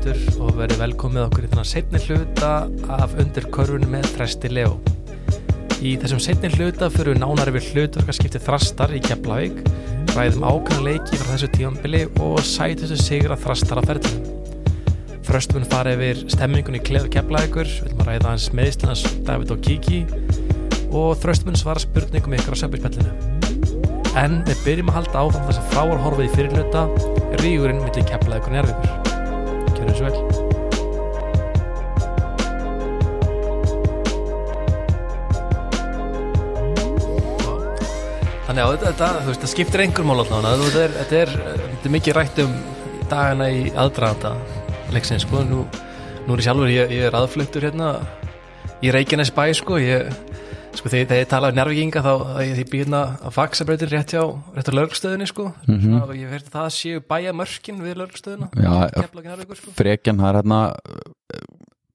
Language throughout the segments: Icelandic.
hlustendur og verið velkomið okkur í þannig setni hluta af undir körfunum með Þresti Leo. Í þessum setni hluta fyrir við nánari við hlutverkarskipti Þrastar í Keflavík, ræðum ákvæmlega leiki frá þessu tímanbili og sætustu sigra Þrastar á ferðinu. Fröst mun fara yfir stemmingun í kleðu Keflavíkur, við viljum að ræða hans meðislinans David og Kiki og Fröst mun svara spurningum ykkur á söpilspellinu. En við byrjum að halda áfram þess að fráar horfið í fyrirluta rígurinn millir Keflavíkur og Kjörðu svo vel. Þannig að þetta, þú veist, það skiptir einhver mál alltaf þetta er, er, mikið rætt um dagana í aðdraðanda leiksins, sko, nú, nú er ég sjálfur ég, ég er aðfluttur hérna í Reykjanes bæ, sko, ég sko, þegar, ég tala um njárvíkinga þá ég, ég býð hérna að faksabreytin rétt á lögstöðinni, sko. Mm -hmm. og ég verði það að séu bæja mörkin við lögstöðina Já, sko. frekjan, það er hérna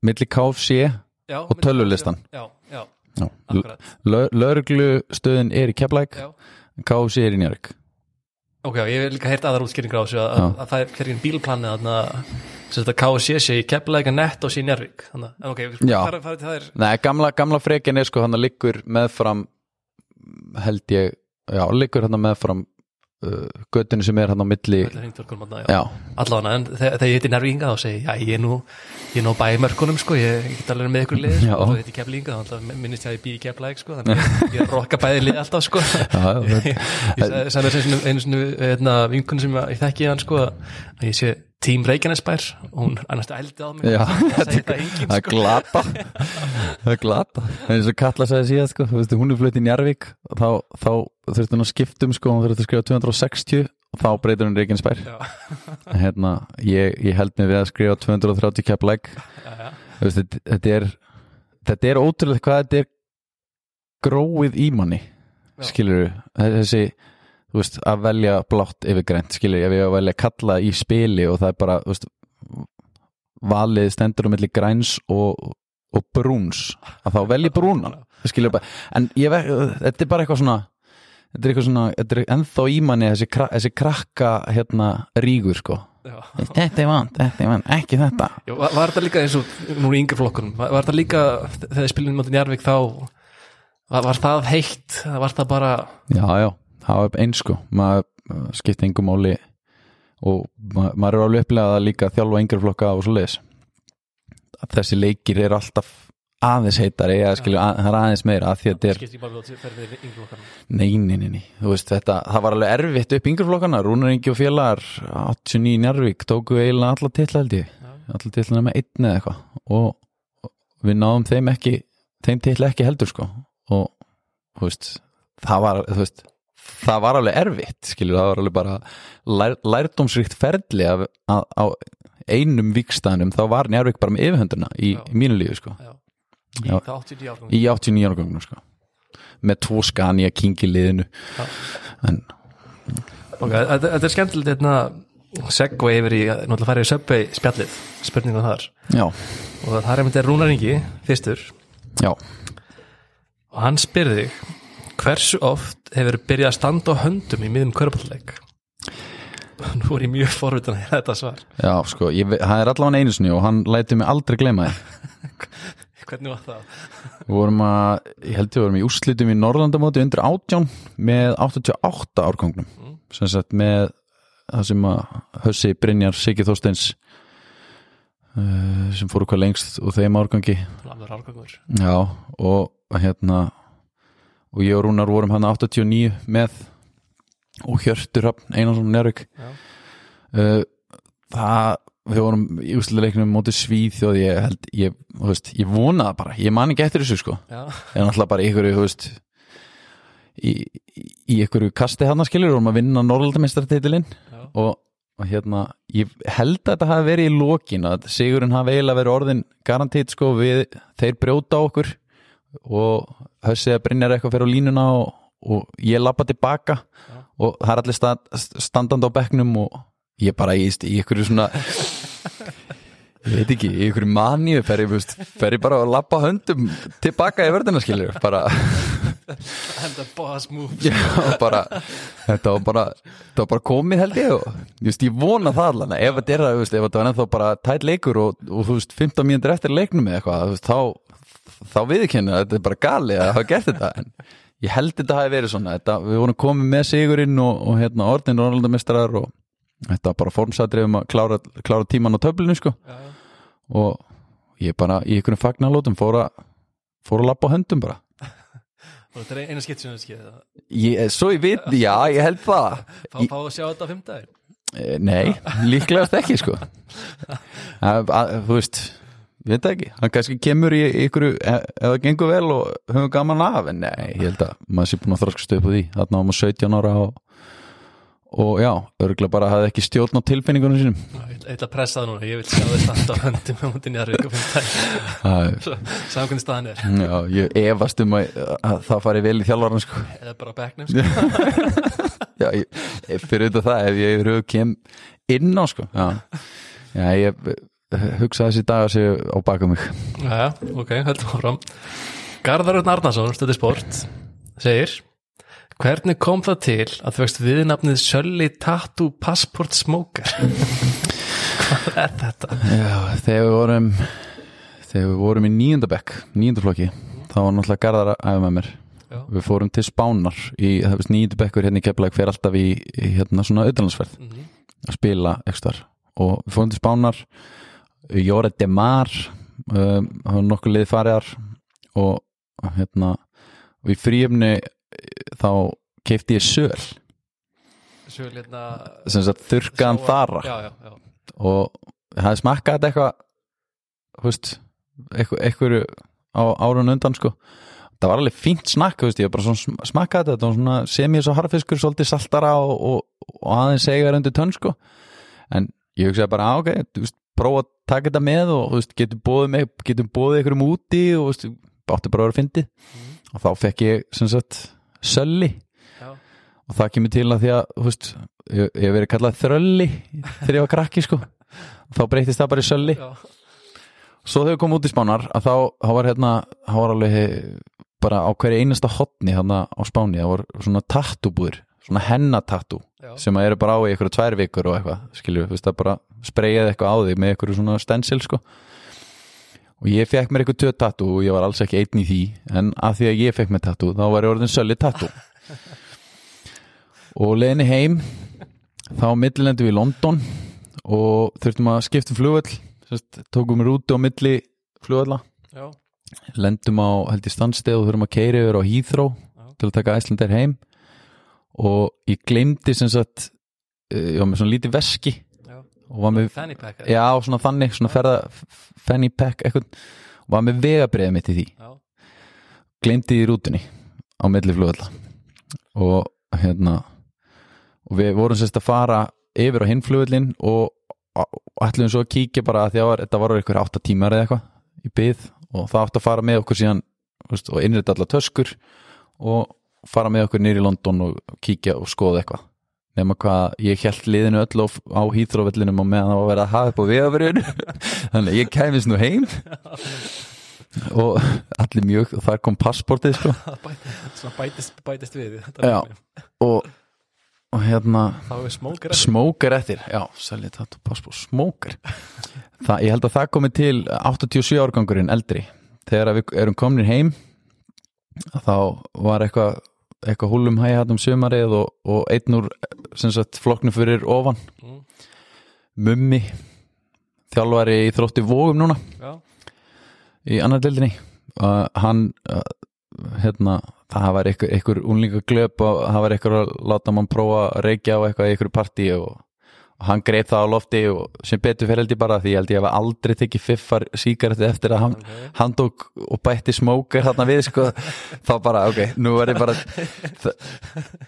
milli KFC og tölvulistan Já, já Lörglu stöðin er í Keflæk KFC er í Njörg Ok, ég hef líka heyrt aðra útskýringar á þessu að, að, að það er hverjum bílplanið að KFC sé í að nett og sé Njörg Þannig ok, fara, fara það er Nei, gamla, gamla frekin er sko hann að liggur meðfram held ég, já, liggur hann að meðfram uh, göttinu sem er hann á milli allavega en þegar ég heiti Nærvíkinga þá segi ég, ég er nú ég er nú bæði mörkunum sko, ég get alveg með ykkur lið sko, og þú heiti Keflinga, þá minnist ég að ég býði Keflæk sko, þannig að ég rokka bæði lið alltaf sko. Ég sagði þess einu svona hérna, vinkun sem ég þekki hann sko að ég sé Tím Reykjanesbær hún annars ældi á mig. Já, það er sko. glata. Það er glata. Eins og Katla sagði síðan sko, veist, hún er flutt í Njarvík þá, þá þurfti hún að skiptum sko, hún þurfti að skrifa 260 og þá breytur hún Reykjanesbær. Hérna, ég, ég held mig við að skrifa 230 keppleg þetta er þetta er ótrúlega hvað þetta er gróið í manni. Skilur þessi þú veist, að velja blátt yfir grænt, skilur ég, ef ég að velja kalla í spili og það er bara, veist valið stendur um milli græns og, og brúns að þá velji brúnan, en ég þetta er bara eitthvað svona þetta er eitthvað svona, þetta er ennþá ímanni þessi, þessi krakka, hérna rígur, sko. Já. þetta er vant, þetta er vant, ekki þetta. Já, var, var þetta líka eins og, nú er yngir flokkunum var, var þetta líka, þegar spilinu motið Njarvík þá, var, var það heitt, var það bara Já, já það var eins sko. Maður skipti engum máli og maður er alveg upplegað að líka þjálfa yngreflokka og svo leiðis þessi leikir er alltaf aðeins heitari eða skilju, að, það er aðeins meira að því að þetta er nei, nei, nei, nei, þú veist þetta það var alveg erfitt upp yngreflokkana Rúnar Ingi og Félagar 89 Njarvík tóku eiginlega alla tilla held ég. Alla tilla með einn eða eitthvað. Og við náðum þeim ekki þeim tilla ekki heldur sko. Og þú veist, það var, þú veist það var alveg erfitt skilur, það var alveg bara lær, lærdómsrikt ferli af, að, á einum vikstæðinum þá var Njárvík bara með yfirhunduna í, í mínu lífi sko. í 89 árgangum í 89 árgangum sko. með tvo skani að kingi liðinu. En okay, Þetta er skemmtilegt hérna seggu yfir í, náttúrulega færið í söpvei spjallið, spurningum þar. Já. og það er einmitt Rúnaringi fyrstur. Já. og hann spyrði hversu oft hefur byrjað að standa á höndum í miðum körpalleik nú er ég mjög forvitan að þetta svar. Já, sko, ég, það er allavega einu sinni og hann lætið mig aldrei glema þið Hvernig var það? Við vorum að, ég held að við vorum í úrslitum í Norrlandamóti undir átján með 88 árkongnum mm. sem sagt með það sem að Hössi Brynjar Sigið Þorsteins uh, sem fór okkar lengst og þeim árgangi. Já, og hérna og ég og Rúnar vorum hann 89 með og Hjörtur Einarsson Njörg uh, það við vorum í úsleiknum mótið svíð og ég held, ég, veist, ég vonaði bara ég man ekki eftir þessu sko. Já. en alltaf bara ykkur, í, í ykkur kasti hann að skilur og að vinna Norraldamestartitilinn og, og hérna ég held að þetta hafi verið í lókin að Sigurinn hafi eiginlega verið orðin garantít sko við, þeir brjóta okkur og hössið að Brynjar eitthvað fyrir á línuna og, og ég lappa tilbaka ja. og það er allir stað, standand á bekknum og ég bara í, í ykkur svona ég veit ekki, í ykkur maníu fer ég, fer ég bara að lappa höndum tilbaka í verðina skiljur bara enda boss move Já, bara, þetta var bara þetta var bara komið held ég og just, ég vona það allan ef þetta er að, ef þetta var ennþá bara tætt leikur og, og þú veist, 15 mínútur eftir leiknum eða eitthvað, veist, þá þá viðkynna þetta er bara gali að hafa gert þetta. En ég held þetta hafi verið svona. Þetta, við vorum komið með sigurinn og, og hérna, orðin Ronaldamistrar og þetta var bara formsatrið um að klára, klára tíman á töflinu sko. Já, og ég bara í einhvern fagnarlótum fór að fór að lappa á höndum bara. Og þetta er eina skipt sem það skið ég, svo ég veit, já ég held það. Fá, Ég- að sjá þetta á fimmtæðir Eh, Nei, líklegast ekki sko. Að, að, Þú veist Ég veit ekki, hann kannski kemur í ykkur ef ef það gengur vel og höfum gaman af en nei, ég held að maður sé búin að þroskast upp á því. Þarna var maður 17 ára og, og já, örgulega bara hafði ekki stjórn á tilfinningunum sínum. Ég ætla að pressa það núna, ég vil sjá þetta alltaf á höndum á mútið nýjar og fimmtæðir Það- saman hvernig staðan er. Já, ég efast um að, að það fari vel í þjálfarn sko. eða bara á bekknum sko. Já, ég, fyrir þetta það ef ég eru kem inn á sko. Já, já ég hugsa þessi dagar séu á baka mig. Já, ok, höldum áfram. Garðaröðn Arnason, stöði sport segir Hvernig kom það til að þú veist viðnafnið Sölli Tattoo Passport Smoker? Hvað er þetta? Já, þegar við vorum þegar við vorum í nýjöndabekk nýjöndaflokki, þá var náttúrulega Garðar að æfa með mér. Já, við fórum til Spánar í nýjöndabekkur hérna í Keflæk fer alltaf í, í hérna svona auðlandsferð mhm, að spila ekstar og við fórum til Spánar Jóra de Mar um, það var nokkuð liði fariðar og hérna og í fríumni þá keipti ég söl. Sjöl hérna sem þurrkaðan þara. Já, já, já. Og ég hafði smakkað þetta eitthvað veist eitthvað, á árun undan sko. Það var alveg fínt snakk, veist, ég var bara svona sm- smakkað þetta, var svona semið svo harfiskur svolítið saltara og, og, og aðeins segar undir tönn sko. En ég hugsaði bara, á, ok, veist prófa að taka þetta með og veist, getur bóðið ykkur um úti og veist, átti bara að vera fyndið. Mhm. og þá fekk ég, sem sagt, sölli. Já, og það kemur til að því að veist, ég ég hef verið kallað þrölli þegar ég var krakki sko. Þá breytist það bara í sölli. Já, svo þegar við komum út í spánar að þá, þá var hérna þá var alveg bara á hverju einasta hotni hérna á spáni það voru svona tattúbúður svona hennatatú sem að eru bara á í ykkur tvær vikur og eitthvað skilju, þú veist það bara spreyjaði eitthvað á þig með ykkur svona stensil sko. Og ég fekk mér ykkur tvö tattú og ég var alls ekki einn í því en að því að ég fekk mér tattú þá var ég orðin sölli tattú og leiðinni heim þá millilendum við London og þurftum að skipta um flugvöll Sest, tókum við rúti á milli flugvalla. Já, lendum á held í standsteð og þurfum að keira yfir á Heathrow Já. til að taka Æslandir heim. Og ég glemdi sem sagt eh, ég var með svona lítið veski með, Fanny pack já svona þannig svona ferða fanny pack eitthvað og var með vegabriðið mitt í því. Glemdi í rútunni á milli flugvalla. Og hérna og við vorum sérst að fara yfir á hinn flugvallin og, ætlum svo að kíkja bara að var, þetta var eitthvað átta tímar eða eitthvað í byð og það átti að fara með okkur síðan veist, og innrita allar töskur og fara með okkur nýri í London og kíkja og skoða eitthvað nema hvað ég held liðinu öll á, á hýþróvellinum og meðan það var að vera að hafa upp á vegabriðinu þannig að ég kæmist nú heim. Og allir mjög og þar kom passportið sko. Það bætist, bætist við Já. og, og hérna smókar eftir, já, selja þetta passport, smókar það, ég held að það komi til 87 árgangurinn eldri. Þegar við erum komin heim þá var eitthvað eitthvað húlum hæði hættum sumarið og, og einn úr sagt flokknu fyrir ofan. Mm. mummi þjálfari í þrótti vógum núna já, í annar deildinni. Uh, hann uh, hérna, það var einhver, einhver unlinga glöp og það var einhver að láta mann prófa að reykja á eitthvað í einhverju partí og, og hann greip það á lofti og sem betur fyrir held ég bara því ég held ég hef aldrei tekið fiffar síkaretti eftir að hann, ok. hann tók og bætti smóker þarna við sko, þá bara ok, nú er ég bara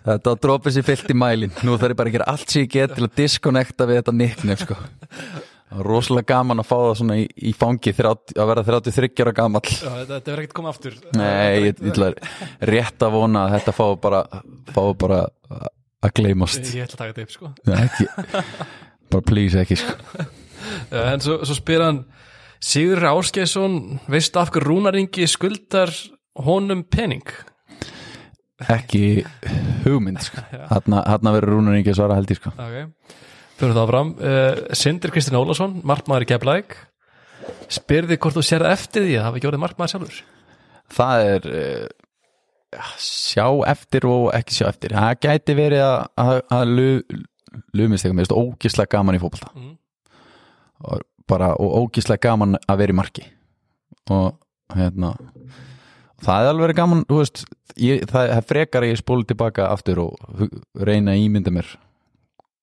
þetta drópið sér fyllt í mælin nú þarf ég bara að gera allt sér ég get til að disconnecta við þetta nicknef sko. Rosalega gaman að fá það svona í, í fangi 30, að vera 33 ára gamall. Já, þetta, verður ekkert koma aftur. Nei, ég, ætla rétt að vona að þetta fái bara, fái bara að gleymast Ég ætla að taka þetta upp sko Nei, ekki, bara please ekki sko. En svo, svo spyr hann Sigur Áskeiðsson, veistu af hverju Rúnaringi skuldar honum pening? ekki hugmynd sko. hann verður Rúnar Ingi svara held ég sko. ok, fyrir það fram uh, Sindir Kristinn Ólásson, markmaður í Keflæk spyrði hvort þú sérði eftir því að það hafi gjórið markmaður sjálfur það er uh, sjá eftir og ekki sjá eftir. Það gæti verið að, að, að lumist eitthvað, mér finnst ógíslega gaman í fólkvölda mm. og bara ógíslega gaman að vera í marki. Og hérna það er alveg gaman veist, ég, það er frekar að ég spólu tilbaka aftur og reyna að ímynda mér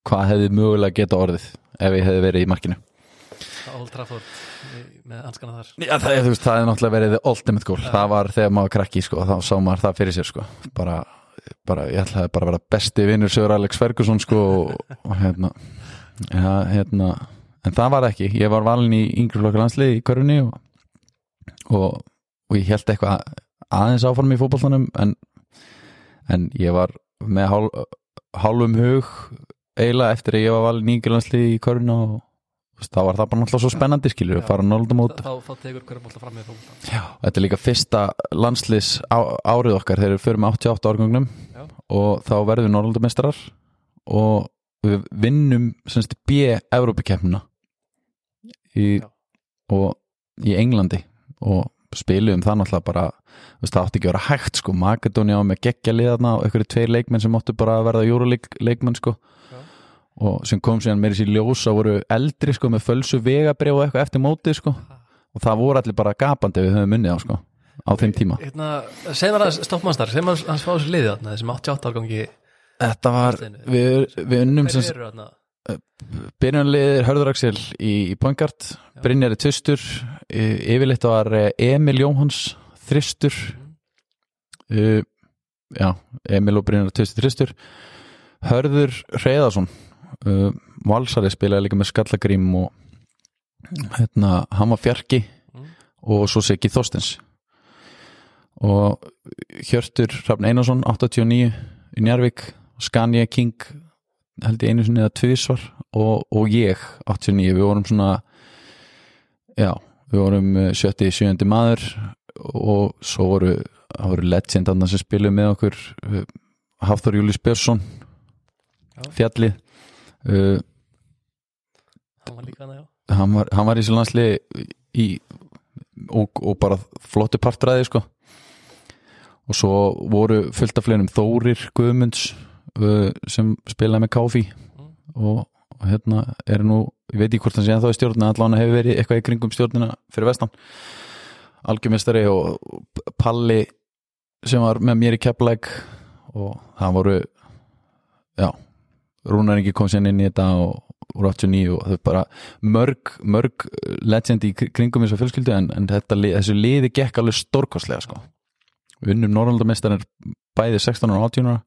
hvað hefði mögulega geta orðið ef ég hefði verið í markinu. Old Trafford með hanskana þar. Já, það, er, veist, það er náttúrulega verið ultimate goal, það var þegar maður krakki sko, þá sá maður það fyrir sér sko. bara, bara, ég ætlaði bara að vera besti vinnur Sör Alex Ferguson sko, og, og hérna, ja, hérna en það var ekki, ég var valin í yngreflokka landslið í körunni og, og, og ég held eitthvað aðeins áfram í fókbóltanum en, en ég var með hál, hálfum hug eiginlega eftir að ég var valin í yngreflokka landslið í körunna og þá var það bara náttúrulega svo spennandi skilur við fara náttúrulega mót þá, þá tegur hverjum alltaf fram með fólk þetta er líka fyrsta landslis á, árið okkar þegar við förum 88 árgangnum. Já. og þá verðum við náttúrulega mestrar og við vinnum semst B-Európa-kemna í, í Englandi. Og spilum það náttúrulega bara það átti ekki að vera hægt sko. Makedónia á með geggja liðarna og einhverju tveir leikmenn sem óttu bara að verða júruleikmenn sko og sem kom síðan meiri sér ljós að voru eldri sko með fölsu vegabrið og eitthvað eftir mótið sko. Og það voru allir bara gapandi við höfum munnið á sko á þeim tíma. hérna, Segð mér að stoppmannstar, segð mér að hans fá þessu liðið þarna þessum 88 árgangi Þetta var, við, við unnum Hver eru þarna? Eh, Byrjunarliðir Hörður Axel í, í Poingard Brynjari Tustur yfirleitt var eh, Emil Jóhans Þristur. Mm. uh, Já, Emil og Brynjari Tustur Þristur. Hörður Reyðarsson uh, Valsari spilaði líka með Skallagrím og hérna, hann var fjarki mm. og svo segi Þorstens og Hjörtur Rafn Einarsson 89 í Njarvík Skanja King held ég einu sinni eða tvísvar og, og ég 89, við vorum svona já, við vorum 70-70 uh, maður og svo voru, voru legend sem spilum með okkur uh, Hafþór Július Björnsson fjallið uh, hann var líka hana, já. hann var, hann var í Sjölandsli í og, og bara flottu partræði sko. Og svo voru fullt af fleginum Þórir Guðmunds uh, sem spilaði með Káfi mm. og, og hérna er nú ég veit ekki hvort hann sé að þá í stjórnina allan hefur verið eitthvað í kringum stjórnina fyrir vestan. Algjörmestari og Palli sem var með mér í keppleik og það voru já Rúnar ekki kom sér inn í þetta og úr 89 og er bara mörg, mörg legend í kringum þessu fjölskyldu en, en þetta, þessu liði gekk alveg stórkostlega sko. unnum Norrlandamestarinn bæði 16 ára og 18 ára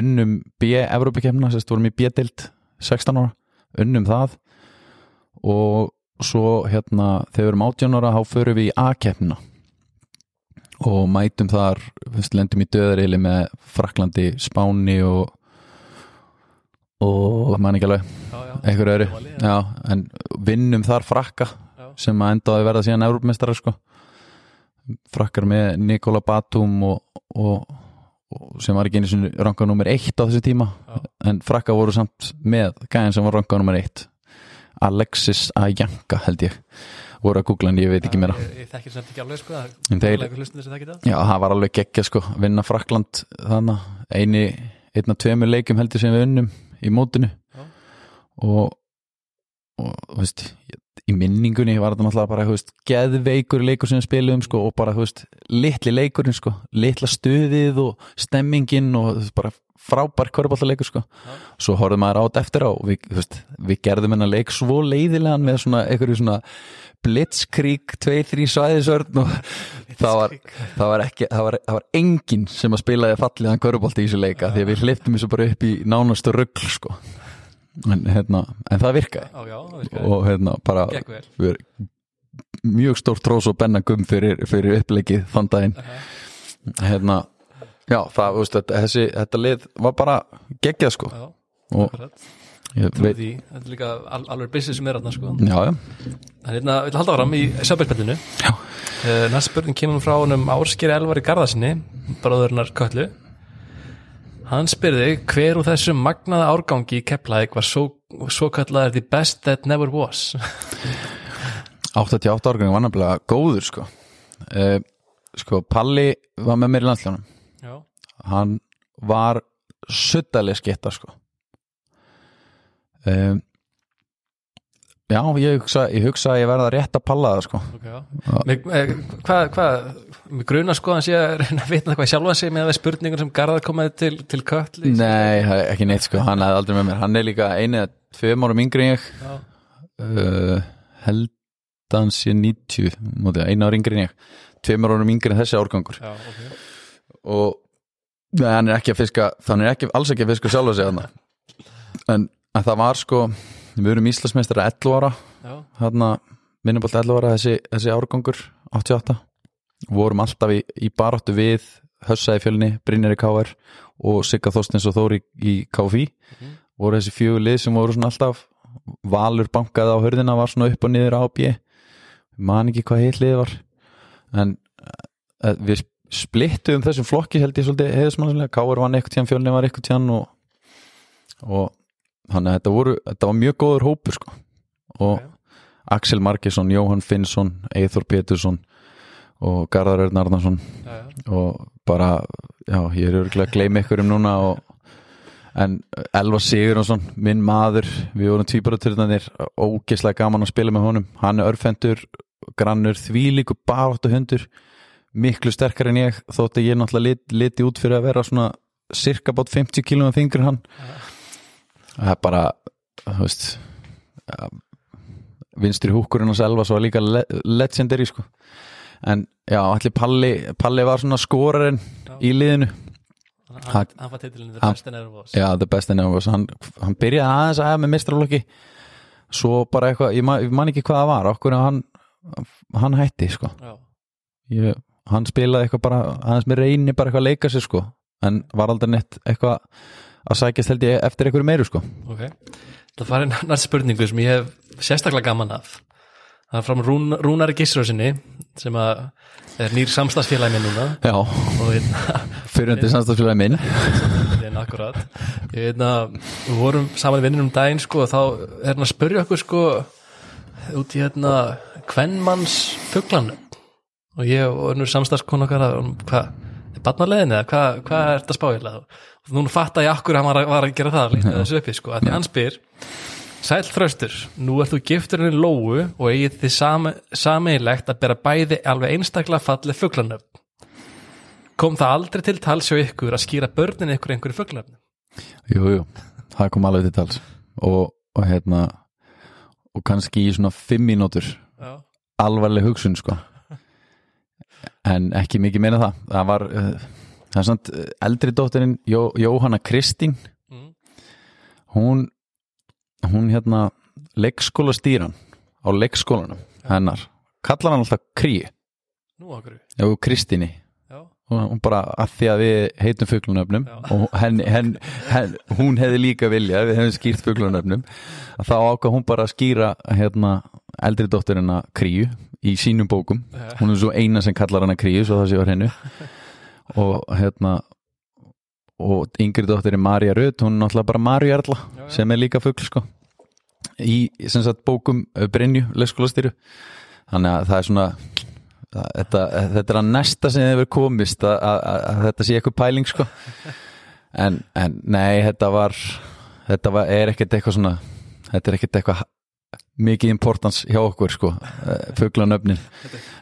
unnum B-Európa-kemna sérst vorum í B-dild 16 ára unnum það og svo hérna þegar við erum 18 ára þá förum við í A-kemna og mætum þar lendum í döðarili með Fraklandi, Spáni og og mann ekki alveg. Einhverju öðru. Já, en vinnum þar frakka já. sem að endaði verða síðan Európmestrar sko. frakkar með Nikola Batum og, og, og sem var ekki einu svona ranga nummer eitt á þessu tíma. Já. en frakka voru samt með gæðin sem var ranga nummer eitt. Alexis Ajanka held ég voru að googla en ég veit ekki mér ég, ég þekkir sem ekki alveg sko þeir, já það var alveg geggja sko vinna Frakland þannig eini einna tveimur leikum heldur sem við unnum í mótinu Og, og veist, í minningunni var þetta náttúrulega bara veist, geðveikur leikur sem við spilum sko, og bara veist, litli leikurinn sko, litla stuðið og stemmingin og bara frábær kvöruballarleikur sko. svo horfðum maður átt eftir á við, við gerðum hennar leik svo leiðilegan með svona einhverju svona blitzkrík, 2-3 svæðisörn og það var, það var ekki það var, það var enginn sem að spilaði falliðan kvörubolti í þessu leika því að við hliftum þessu bara upp í nánastu ruggl sko en, hérna, en það virkaði. Já, já, virkaði. og hérna bara mjög stór trós og bennagum fyrir, fyrir upplegið þann daginn. Hérna já það, veist, þetta, þessi, þetta lið var bara geggjað sko. Já, og Veit... Þetta er líka al alveg business sem er aðna sko. Já, já. Það er hérna, við ætlum að halda áram í söpilspillinu uh, Næsta spurning kemur frá honum Árskeri Elvar í Garðarsinni bróðurnar Köllu Hann spyrði hver úr þessum magnaða árgangi í Keflavík var svo, svo kallaður the best that never was? 88 árgangi var nefnilega góður sko. Uh, sko Palli var með mér í landsljónum Já, hann var suttalega sketta sko. Um, já ég hugsa, ég hugsa að ég verða rétt að palla það sko. Ok, já. Mig- eh, Hvað, hvað, með gruna sko að reyna að vitna hvað sjálfan sig með að spurningur sem Garðar komaði til, til kölli nei, það er ekki neitt sko, hann hefði aldrei með mér. Hann er líka einu eða tveim árum yngri en ég. Uh, held að hann sé 90 móti, einu ára yngri en ég. Tveim árum yngri en þessi árgangur. Já, ok. Og nei, hann er ekki að fiska hann er ekki, alls ekki að fiska sjálfa sig hann en, en það var sko við erum Íslandsmeistar 11 ára. Hérna minnubólt 11 ára þessi, þessi árgangur 88 vorum alltaf í, í baráttu við Hössaði fjölni, Brynjar í KR og Sigga Þorstins og Þóri í KFI Mhm. voru þessi fjögur lið sem voru svona alltaf Valur bankaði á hörðina var svona upp og niður á B. Man ekki hvað heilt lið var. En uh, við splittum þessum flokki held ég svolítið heiðismannslega, KR vann eitthvað tíðan fjölni var eitthvað tíðan og, og þannig að þetta, voru, þetta var mjög góður hópur sko. Og Ok. Axel Markesson, Jóhann Finnsson Eithor Pétursson og Garðar Örn Arnarsson. Já, já, og bara, já, ég er örgulega að gleyma ykkur um núna og, en Elva Sigurðarsson, minn maður við vorum tvíbaraturðanir ógeðslega gaman að spila með honum, hann er örfendur grannur, þvílíku baráttu hundur, miklu sterkar en ég þótt að ég náttúrulega lit, liti út fyrir að vera svona cirka bát 50 km fingur hann það er bara, þú veist ja, vinstri húkurinn hans Elvas var líka le legendary sko. En já, allir Palli, Palli var svona skorarinn í liðinu. Hann, Hann- var titilin the best in ever was já, the best in ever hann, hann byrjaði aðeins að hafa með mistralokki svo bara eitthvað, ég, man, ég man ekki hvað það var okkur að hann hann hætti sko. Ég, hann spilaði eitthvað bara aðeins með reyni bara eitthvað að leika sér sko. En var aldrei neitt eitthvað að sækjast held ég eftir einhverju meiru sko. Ok. Það fari næst spurningu sem ég hef sérstaklega gaman af. Það er frá Rún, Rúnari Gissrösinni sem að er nýr samstagsfélagi minn núna. Já, hérna, fyrirhundi samstafsfélagi minn. Hérna akkurat. Ég hérna, við vorum saman í vinnunum um daginn sko og þá er hann að spyrja okkur sko út í hérna kvennmanns fuglanum og ég og önnur samstagskon okkar að hvað, er barnarlegin eða hvað, hvað er þetta spáilega og núna fatta ég akkur að hann var að, var að gera það líka þessu uppi sko, að því hann spyr Sæll þröstur, nú ert þú giftur henni Lóu og eigið þið same, sameigilegt að bera bæði alveg einstaklega fallið fuglanöfn. Kom það aldrei til tals hjá ykkur að skýra börnin ykkur einhverju fuglanöfn? Jú, jú, það kom alveg til tals. Og, og hérna og kannski í svona fimm mínútur. Alvarleg hugsun sko. En ekki mikið meina það. Það var uh, það er samt uh, eldri dóttirinn Jó, Jóhanna Kristín. Mm. hún hún hérna leikskóla stýran á leikskólanum hennar. Kallar hann alltaf krí nú og Kristíni. Já, hún hún bara að því að við heitum fuglunöfnum Já. og henn, henn, henn, hún hefði líka vilja við hefum skýrt fuglunöfnum að þá ákvað hún bara að skýra hérna, eldri dótturina kríu í sínum bókum. Hún er svo eina sem kallar hana kríu svo það sé var hennu og hérna og yngri dótturinn Marja Rödd hún er náttúrulega bara Marja Erla Já, já. sem er líka fugl sko. Í sem sagt bókum uh, Brynju, leikskólastýru. Þannig að það er svona að, þetta, þetta er að næsta sem hefur komist að, að, að, að þetta sé eitthvað pæling sko. En, en nei, þetta var þetta var, er ekkert eitthvað svona þetta er ekkert eitthvað mikið importans hjá okkur sko fuglanöfnin,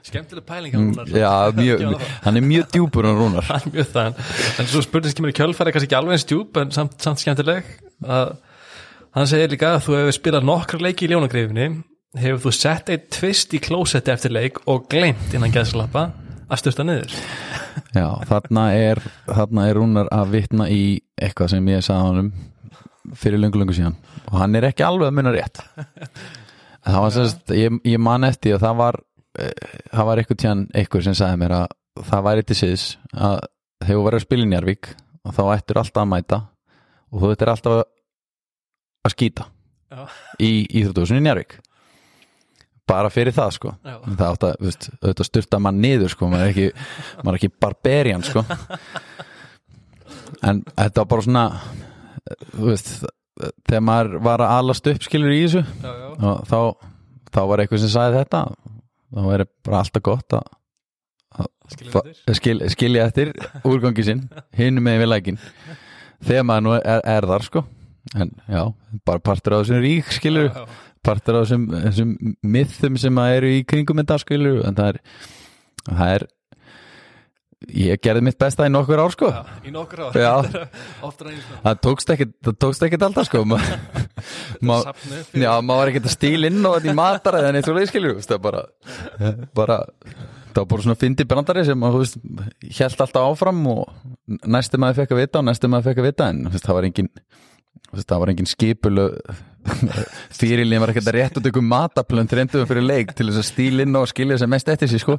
skemmtileg pæling hjá Rúnar. já, mjög hann er mjög djúpur en rúnar. Það er mjög það, en svo spurning sem kemur í kjölfæri kannski ekki alveg eins djúp en samt, samt skemmtileg. Að hann segir líka að þú hefur spilað nokkra leiki í ljónagreifinni hefur þú sett eitt tvist í klósetti eftir leik og glemt innan gæðslappa að styrta niður? Já, þarna er, þarna er Rúnar að vitna í eitthvað sem ég sagði honum fyrir löngu löngu síðan. Og hann er ekki alveg að munna rétt það var sérst, ég, ég man eftir og það var eh, það var eitthvað tján eitthvað sem sagði mér að það væri til síðs að þegar þú verður að spila í Njarvík og þá ættir alltaf að mæta og þú ættir alltaf að skýta Já. í Íþrótúsin í Njarvík bara fyrir það sko. Já. það átt að, veist, auðvitað styrta mann niður sko, maður er ekki, maður er ekki barbarian sko. En þetta var bara svona þú veist þegar maður var að alast upp skilur í þessu já, já. og þá, þá var eitthvað sem sagði þetta. Þá væri bara alltaf gott að Skilur fa- þetta? skil, skilja eftir úrgangi sinn hinu með við lækin þegar maður nú er, er þar sko. En já, bara partur á þessum rík skilur, Já, partur á þessum, þessum mythum sem að eru í kringum þetta skilur, en það er það er ég gerði mitt besta í nokkur ár sko. Já, í nokkur ár. Einu svona það tókst ekkit, það tókst ekkit alltaf sko. Fyrir- já, maður var ekkit að stíl inn og þetta í matara eða neitt svo leið skilur það bara, bara það var bara svona fyndi brandari sem að, þú veist, held alltaf áfram og næstu maður fekk að vita og næstu maður fekk að vita en þú veist, það var engin þú veist, það var engin skipul fyrirlið var ekkert að rétt út ykkur mataplön þreinduðum fyrir leik til þess að stíl inn og skilja sem mest eftir sig sko.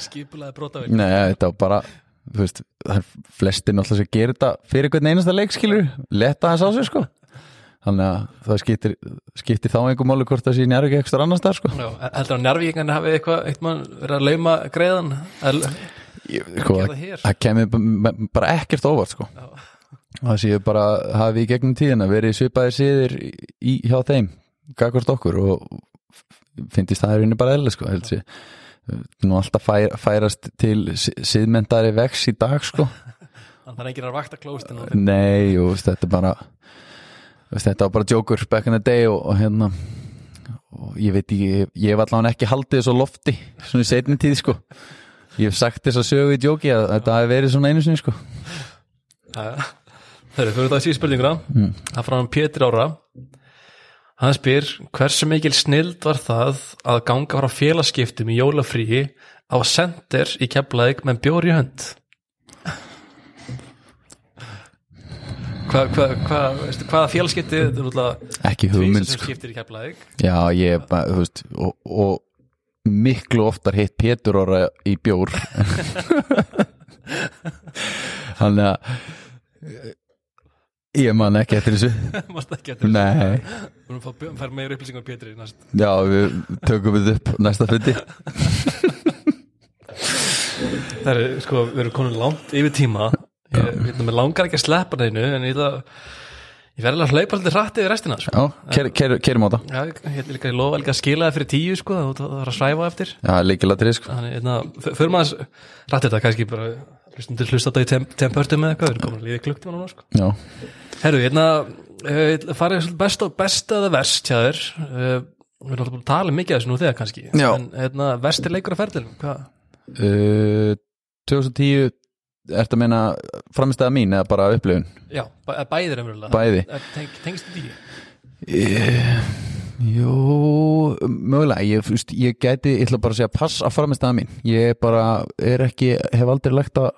Skipulaði brotaverk Nei, þetta var bara þú veist, það er flestir náttúrulega sem gerir þetta fyrir hvern einasta leik skilur leta þess á sig sko. Þannig að það skiptir, skiptir þá einhver máli hvort það sé njárvík ekstra annars þar sko. Já, heldur að njárvíkingan hafi eitthvað eitthvað verið að lauma greiðan? Að Ég, sko, hér. það kemur bara ekkert óvart sko. Já. Það séu bara hafi í gegnum tíðina verið svipaðir síðir í, hjá þeim gagvart okkur og finnst það er einu bara eðla sko held sér nú alltaf fæ, færast til síðmyndari vex í dag sko. Þannig að enginn er að vakta klóstin og Nei, veist, þetta er bara þetta var bara joker back in the day og, og hérna og ég veit ég, ég hef allavega ekki haldið þessu lofti, svona í setni tíð sko. Ég hef sagt þess að sögu í joki að þetta hafi verið svona einu sinni sko Þegar við fyrir það í síð spurninguna. Mm. Það frá hann Pétur Ára. Hann spyr Hversu mikil snild var það að ganga frá félagskiptum í jólafríi á sender í keflaðik með bjór í hönd? Hvað hva, hva, veistu, hvaða félagskipti þetta er náttúrulega? Ekki hugmynd sko. já, ég, þú veist og, og miklu oftar hitt Pétur orra í bjór. Þannig að ég man ekki eftir þessu. Mást ekki eftir nei, Við erum að fá- fær meira upplýsingar um Pétri næst. Já, við tökum við upp næsta fundi. Það er, sko, við erum komin langt yfir tíma. Ég, ég, ég langar ekki að sleppa neinu en ég ég verði að hlaupa alltaf rætt yfir restina sko. já, ker, ker, kerum á það Já, ég, líka, ég lofa að skila það fyrir tíu sko, það er að svæfa eftir. Já, leikilatrið sko. Þannig, fyrir maður rætt þetta kannski bara hlustundur hlusta þetta í temp tempörtum eða eitthvað, við erum komin að líða klukktíma núna sko. Já, Herru, hérna uh, farið svolítið best og best eða verst hjá þér uh, við erum alltaf búin að tala mikið af þessu nú þegar kannski Já. en hérna, versti leikur að ferðilum hvað? uh, 2010 Ertu að meina framistæða mín eða bara upplifun? Já, bæ, bæðir umröðlega Bæði. Teng, Tengst þetta ekki? Jú, mögulega ég, veist, ég gæti, ég ætla bara að segja pass að framistæða mín. Ég bara er ekki, hef aldrei lagt að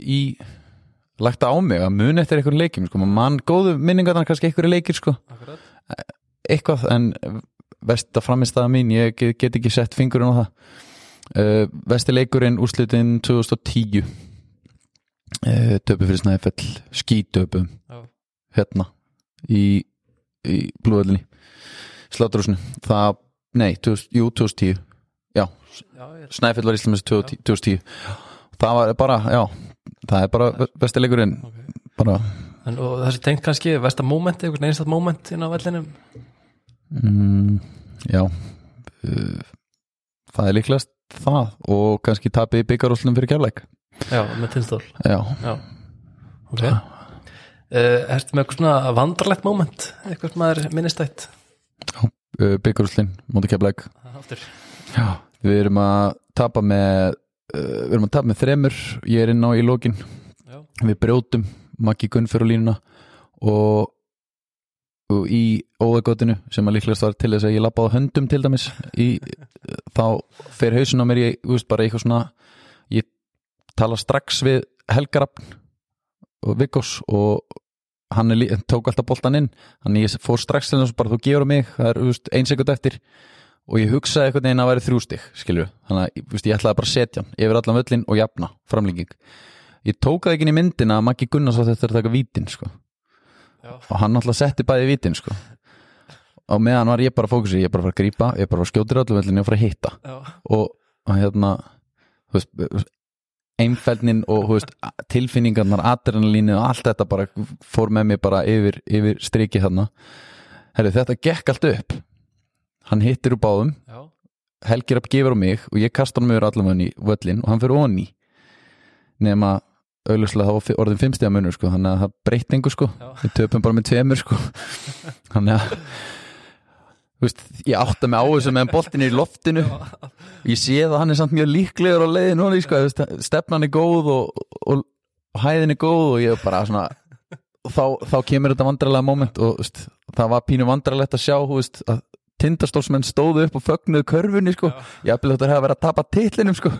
í lagt að á mig að mun eftir einhverjum leikjum sko. mann góðu minningar þannig kannski einhverju leikir sko. Akkurat. Eitthvað en vest að framistæða mín ég get, get ekki sett fingurinn á það. Uh, vesti leikurinn úrslitin 2010 uh, töpu fyrir snæfell skítöpu hérna í, í blúðöldinni sláturúsinu það, nei, 2000, jú, 2010 já, er snæfell var Íslands 2010 2010. það var bara, já það er bara vesti leikurinn. Ok. bara En, og þessi tengt kannski versta moment, einhvern einstakт moment inn á vellinum? Mm, já. Uh, það er líklegast það og kannski tapið í byggarúslunum fyrir kærleik. Já, með tilstól já, Já, ok. Uh, Ertu með eitthvað svona vandralegt moment? Eitthvað sem maður minnistætt byggarúslun mútið já, við erum að tapa með uh, við erum að tapa með þremur. Ég er inn á í lókin við brjótum Maggi Gunn fyrir línuna og, og í óðagotinu sem að líklegast var til þess að ég lappa á höndum til dæmis í, þá fer hausin á mér ég, veist, bara eitthvað svona ég tala strax við Helgarafn og Viggós og hann er, tók alltaf boltan inn. Ég fór strax til þess bara þú gefur mig. Það er þú veist, ein sekund eftir. Og ég hugsaði eitthvað neginn að væri þrjústig þannig að veist, ég ætlaði bara að setja hann yfir allan völlin og jafna framlíking ég tók það ekki inn í myndina að Maggi Gunnars á þetta er að taka vítin sko. og hann alltaf setti bæði vítin sko. og meðan var ég bara fókusi ég bara að fara að grípa, ég bara að fara að skjóta í öllu völlinu og fara að hitta. Og og hérna veist, einfældnin og veist, tilfinningarnar, adrenalínu og allt þetta bara fór með mér bara yfir, yfir striki þarna. Herri, þetta gekk allt upp. Hann hittir úr báðum Já. Helgir að gefur á mig og ég kasta hann meður allavega í völlin og hann fyrir onni nema auðvitað var orðin fimmstega munur sko, þannig að það breytt engur sko. Já. við töpum bara með tveimur sko. Þannig að veist, ég átta mig á þessu meðan boltin er í loftinu. Ég sé það hann er samt mjög líklegur á leiðinu sko, stefnan er góð og, og, og hæðin er góð og ég er bara svona þá, þá kemur þetta vandrarlega moment og veist, það var pínu vandrarlegt að sjá veist, að tindastólsmenn stóðu upp og fögnuðu körfunni sko, ég hafði þetta að vera að tapa titlinum sko.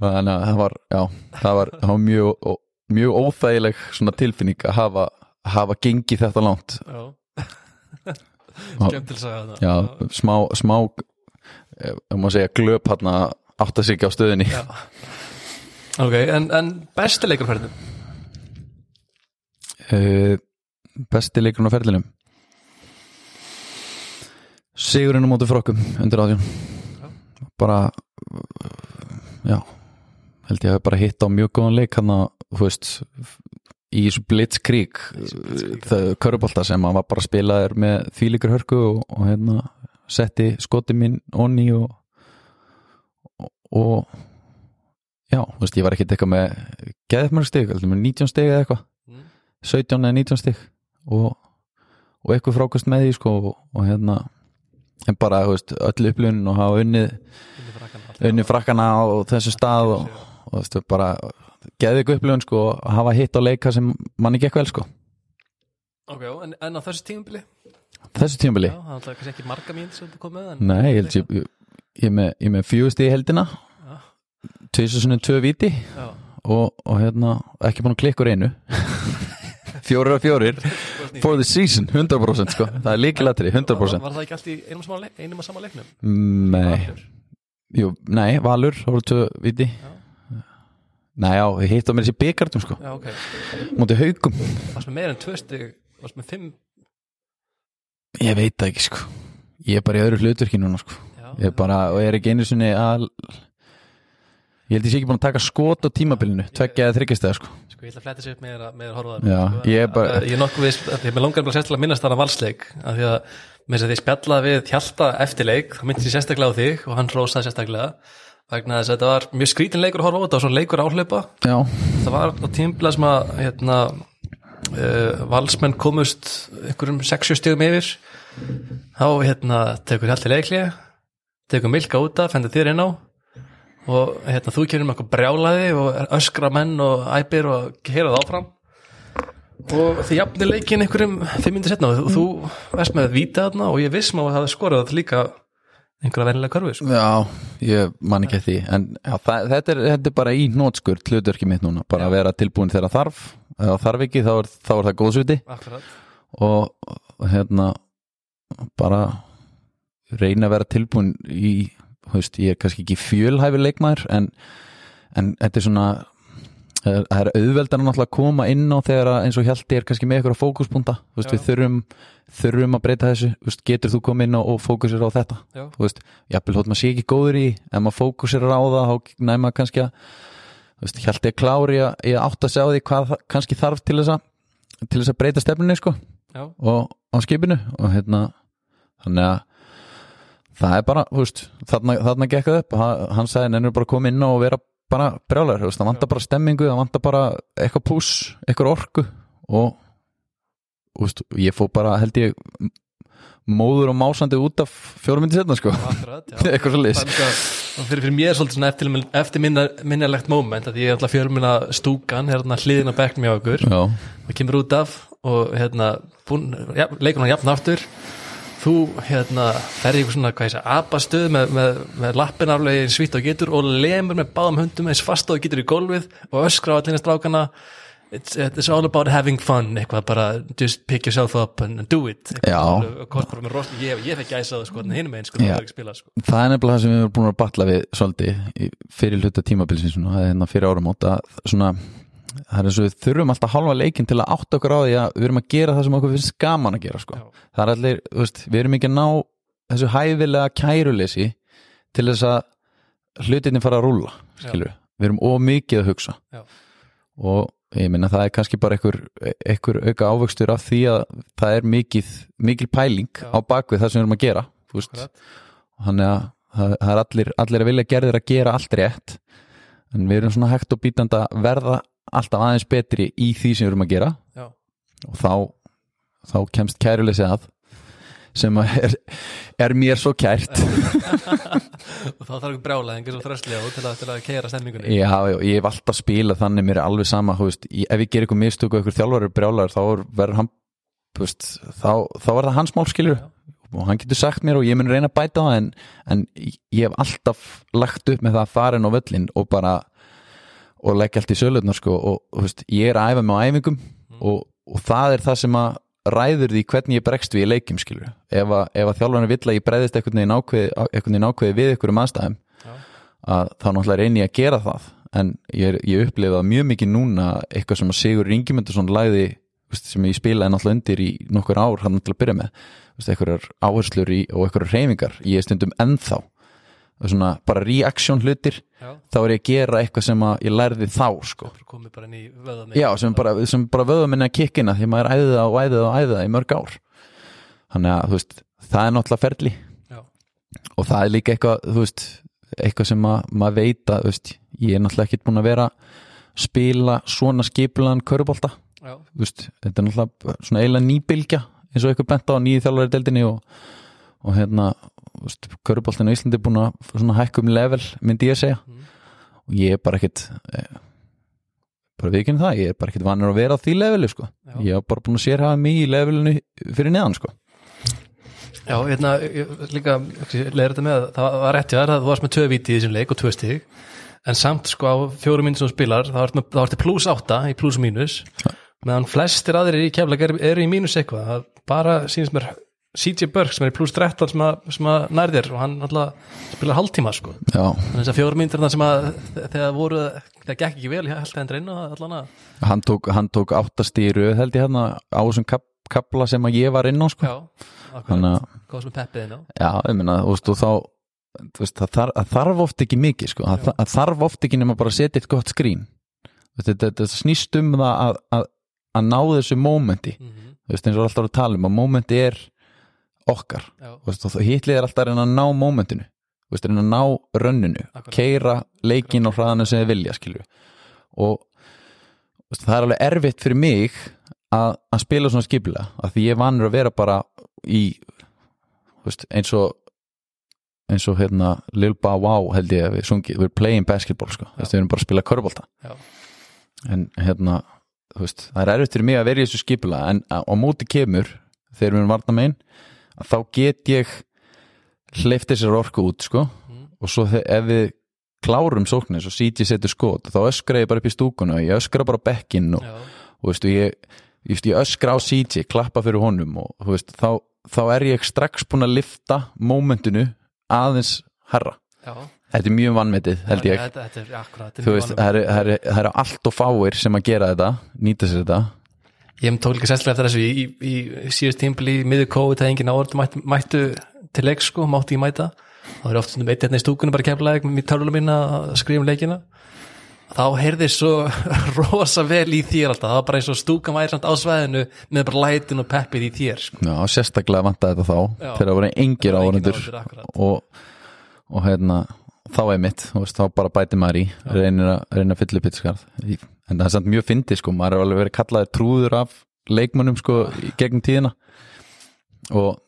Þannig að það var, já, það var, það var mjög, mjög óþægileg tilfinning að hafa, hafa gengið þetta langt. Já Já. Skemmtileg saga þetta já, smá, smá ef maður segja glöp hann að átta sig ekki á stöðinni. Já. Ok, en, en besti leikurferðin uh, besti leikurinn á ferlinum? Sigurinn á móti frokkum undir átjón bara já held ég að bara hitta á mjög góðan leik hann að, þú veist í þessu blitzkrík það körubolta sem hann var bara spilaður með þvílíkur hörku og, og hérna setti skoti minn onni og, og, já, þú veist, ég var ekkert eitthvað með geðmörg með 19 stig eða eitthvað. Mm. 17 eða 19 stig og, og eitthvað frákast með því sko og, og hérna en bara, þú veist, öll upplun og hafa unnið unnið frakkana á þessu stað og, og þú veist, bara geði ykkur upplifun sko að hafa hitt á leika sem manni gekk vel sko Ok, en, en á þessu tímabili? Þessu tímabili, Já, það er kannski ekki marga mín sem þú kom með nei, ég held ég, ég, ég með, ég með fjögust í heldina Já. tvisar svona tvö viti Já, og, og hérna, ekki búin að klikka úr einu. Fjórir af fjórir. For the season, 100% sko. Það er líkilatri, var, 100% var það ekki allt í einum, einum og sama leiknum? nei, Valur? jú, nei, Valur tvö viti Já. Já, ég hitt á mér þessi byggartum sko. Já, ok. Mútið haugum Varst með meira en tvö stig Varst með fimm? Ég veit það ekki sko. Ég er bara í öðru hlutverki núna sko. Já, Ég er bara, og ég er ekki einu sinni að Ég held ég sé ekki búin að taka skot á tímabilinu Tveggja eða þryggjastega sko. Sko, ég ætla að fletta sér upp með að horfa á það Já, sko, ég er bara- að- Ég er nokkuð við, ég er með langar bara sérstaklega að minnast þar að valsleik af því að með þess að því spjallaði við Hjalta eftir leik, þá myndi ég sérstaklega á þig og hann rósaði sérstaklega vegna þess að þetta var mjög skrítin leikur að horfa á þetta og svona leikur áhlaupa. Já, það var á tímabila sem að hérna, uh, valsmenn komust einhverjum 60 stigum yfir. Þá hérna tekur Hjalti leiklið tekur Milka út af, fendur þér inn á. Og hérna þú kemur með eitthvað brjálaði og öskra menn og æpir og heyra það áfram. Og þið jafnir leikin einhverjum fimm minnir setna og þú veist með víta þarna og ég viss maður að það skorað líka einhverja vennilega körfi sko. já, ég man ekki því En já, það, þetta, er, þetta er bara í nótskur hlutverki mitt núna Bara að vera tilbúin þegar þarf Eða þarf ekki, þá er, þá er það góðsviti Akkurat. og hérna bara reyna að vera tilbúin í þú veist, ég er kannski ekki fjölhæfi leikmaður en, en þetta er svona það er- náttúrulega að koma inn á þegar að eins og Hjalti er kannski með ykkur fókuspunta þú veist, við þurfum, þurfum að breyta þessu. Veist, getur þú komið inn á og fókusir á þetta? Já. þú veist, jafnvel hótt maður sé ekki góður í ef maður fókusir á það næma kannski að Hjalti er klári að, að átt að segja á því hvað kannski þarf til þess að til þess að breyta stefnunni sko. Og á skipinu. Og hérna þannig að það er bara, veist, þarna, þarna gekk það upp, hann, sagði nennur bara koma inn og vera bara brjálæður, það vantar bara stemmingu, það vantar bara eitthvað pús, eitthvað orku og, veist, ég fó bara held ég móður og másandi út af fjórum myndi setna, sko. Eitthvað svo líka- fyrir, fyrir mér er svolítið svona eftir, eftir moment að ég er alltaf fjörmina stúkan hérna hliðin á bekknum hjá okkur. Já, og kemur út af og hérna ja, leikur hann jafn aftur þú hérna ferði ykkur svona hvað ég segja abastöð með, með, með lappin aflega eins svítt og getur og lemur með báðum hundum eins fast og getur í gólfið og öskra á allir strákana. It's, it's all about having fun eitthvað bara just pick yourself up and do it. Hvort bara með rost ég, ég fekk það sko einn sko Já. það var ekki spila sko. Það er nefnilega það sem við erum búin að batla við svolítið fyrir hluta tímabilsins hérna fyrir áramót að svona það er eins og við þurfum alltaf halva leikin til að átta okkur á því að við erum að gera það sem okkur finnst gaman að gera sko. Það er allir, veist, við erum ekki að ná þessu hæfilega kæruleysi til þess að hlutinni fara að rúlla skilur, við erum ómikið að hugsa Já. og ég minna það er kannski bara einhver, einhver auka ávöxtur af því að það er mikið, mikil pæling Já. á bakvið það sem við erum að gera Akkurat. þannig að það, er allir, allir að vilja gerðir að gera allt rétt en við erum svona hægt og bítandi að verða alltaf aðeins betri í því sem við erum að gera Já. og þá, þá kemst kæruleysi að sem er, er mér svo kært og þá þarf ekki brjálæðingar svo þröstlega til að, til að keira stemmingunni Já, já, ég hef alltaf spilað þannig mér er alveg sama, þú veist, ég, ef ég ger eitthvað mistöku eitthvað þjálfari brjálæður, þá er- verður hann veist, þá, þá er það hans mál skilur Já. og hann getur sagt mér og ég mun reyna að bæta það en, en ég hef alltaf lagt upp með það að fara inn á völlin og bara og leggja allt í sölutnar sko og, og veist, ég er að æfa mig á æfingum og, og það er það sem að ræður því hvernig ég bregst við í leikjum skilur ef að, ef að þjálfarni vill að ég bregðist einhvern veginn ákveði, veginn ákveði við einhverjum aðstæðum Já. að þá náttúrulega reyni ég að gera það. En ég, ég upplifa mjög mikið núna eitthvað sem að Sigur Ingimundarsson lagði þú veist, sem ég spilaði náttúrulega undir í nokkur ár hann til að byrja með veist, einhverjar áherslur í, og einhverjar reyfingar ég er stundum ennþá svona bara reaction hlutir. Já. þá er ég að gera eitthvað sem að ég lærði þá sko. Já, sem bara, bara vöðum minna kikkina því maður æði það og æði það og æði það í mörg ár. Þannig að veist það er náttúrulega ferli. Já. og það er líka eitthvað veist, eitthvað sem að, maður veit að veist, ég er náttúrulega ekki búin að vera að spila svona skipulegan körubólta, þetta er náttúrulega svona eiginlega nýbylgja eins og eitthvað bent á nýju þjálfari deildinni og, og hérna, körubóltin á Íslandi er búin að svona hækka um level myndi ég að segja. Mm. og ég er bara ekkit eh, bara viðkynna það, ég er bara ekkit vanur að vera á því leveli sko, Já. ég hef bara búin að sérhafa mig í levelinu fyrir neðan sko. Já, hérna, ég- líka leður þetta með, að það var rétt já, þú varst með tvö víti í þessum leik og tvö stig. En samt sko á fjórum mínútur sem þú spilar þá ertu pluss átta í pluss og mínus meðan flestir aðrir í keflag eru, eru í mínus eitthvað, það bara sínst mér CJ Burke sem er í pluss 13 sem sem að nærðir og hann alltaf spilar hálftíma sko, þannig að mínútur sem að þegar voru, það gekk ekki vel held að hendur inn á allan hann tók, tók áttastýru held ég hérna á þessum kap, kapla sem að ég var inn á sko. Já, akkurat, góðs með peppið inn á? Já, ég meina, þú veist, og þá veist, það, þarf, það oft ekki mikið sko, það, það þarf oft ekki nema bara að setja eitt gott skrín. Þetta, snýst um það að, að, að ná þessu mómenti. Mm -hmm. þú veist, eins og alltaf að tala um að mómenti er okkar, hitlið er alltaf að reyna að ná mómentinu, reyna að ná rönninu, keira leikin og hraðanu sem þið vilja, skilju og veist, það er alveg erfitt fyrir mig að, að spila svona skipilega, að því ég er vanur að vera bara í veist, eins og eins og hérna Lil Bow Wow held ég að við sungið, við erum playing basketball sko, við erum bara að spila körbólta en hérna veist, það er erfitt fyrir mig að vera í þessu skipula en á móti kemur þegar við erum varna megin að þá get ég hleyft þessar orku út sko. Mm. og svo ef við klárum sóknir svo sít ég setur skot þá öskra ég bara upp í stúkuna og ég öskra bara bekkinn og, og veist, og ég, ég, ég öskra á CJ, klappa fyrir honum og veist, þá, þá er ég strax búin að lifta mómentinu aðeins herra já. Þetta er mjög vannmetið held ég. Þetta, þetta er akkurat þetta er mjög veist, það eru allt og fáir sem að gera þetta nýta sér þetta Ég tók líka sérstaklega eftir þessu í, í, í síðust tímpil í miður COVID þegar engin áhörðu mættu, mættu til leik sko, mátti ég mæta þá er oft stundum eitt hérna í stúkunum bara kemlaðið með tölvuna mína að skrifa um leikina þá heyrði svo rosa vel í þér alltaf, það var bara eins og stúkan væri samt á svæðinu með bara lætin og peppið í þér sko. Já, sérstaklega vantaði þetta þá Já. þegar það voru engir akkurat. og, og hérna þá er mitt, veist, þá bara bæti maður í reynir að, reynir að fylla upp pittskarð en það er samt mjög fyndið sko, maður er alveg verið kallaði trúður af leikmönnum sko í gegnum tíðina. Og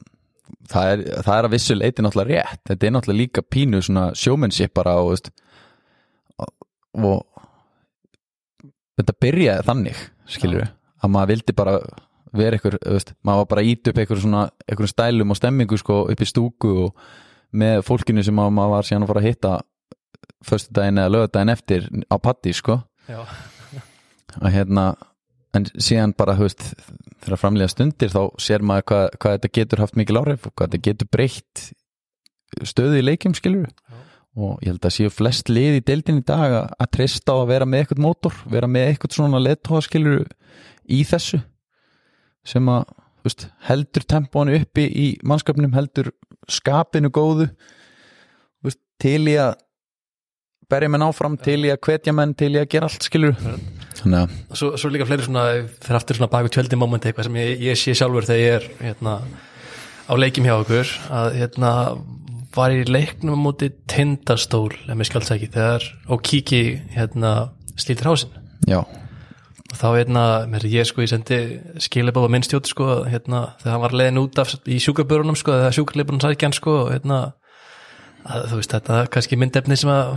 það er, það er að vissu leiti náttúrulega rétt, þetta er náttúrulega líka pínu svona showmanship bara og, veist, og, þetta byrjaði þannig skilur að maður vildi bara vera ykkur, veist, maður var bara ít upp ykkur svona, ykkur stælum og stemmingu sko upp í stúku og með fólkinu sem maður var síðan að fara að hitta föstu daginn eða lögadaginn eftir á patti sko. Að hérna en síðan bara, veist, þegar framlega stundir þá sér maður hvað, hvað þetta getur haft mikil áhrif og hvað þetta getur breytt stöðu í leikjum skilur Já. og ég held að séu flest lið í deildin í dag að, að treysta á að vera með eitthvað mótor, vera með eitthvað svona leðtóa skilur í þessu sem að veist, heldur tempónu uppi í mannskapnum heldur skapinu góðu. Veist, til í að berja menn áfram til ég að hvetja menn til ég að gera allt skilur Svo, svo líka fleiri svona, fyrir aftur svona baku tjöldi moment eitthvað sem ég, ég sé sjálfur þegar ég er hérna, á leikjum hjá okkur að hérna var í leiknum á móti tindastól ef mér skjáls ekki, þegar og kíki hérna slítir hásin já, þá hérna, mér ég sko, ég sendi skilabóð á minnstjótt sko, hérna þegar hann var leiðin út af í sjúkabörunum sko, þegar sjúkarleiburinn sækjan sko, og, hérna að, þú veist, þetta er kannski myndefni sem að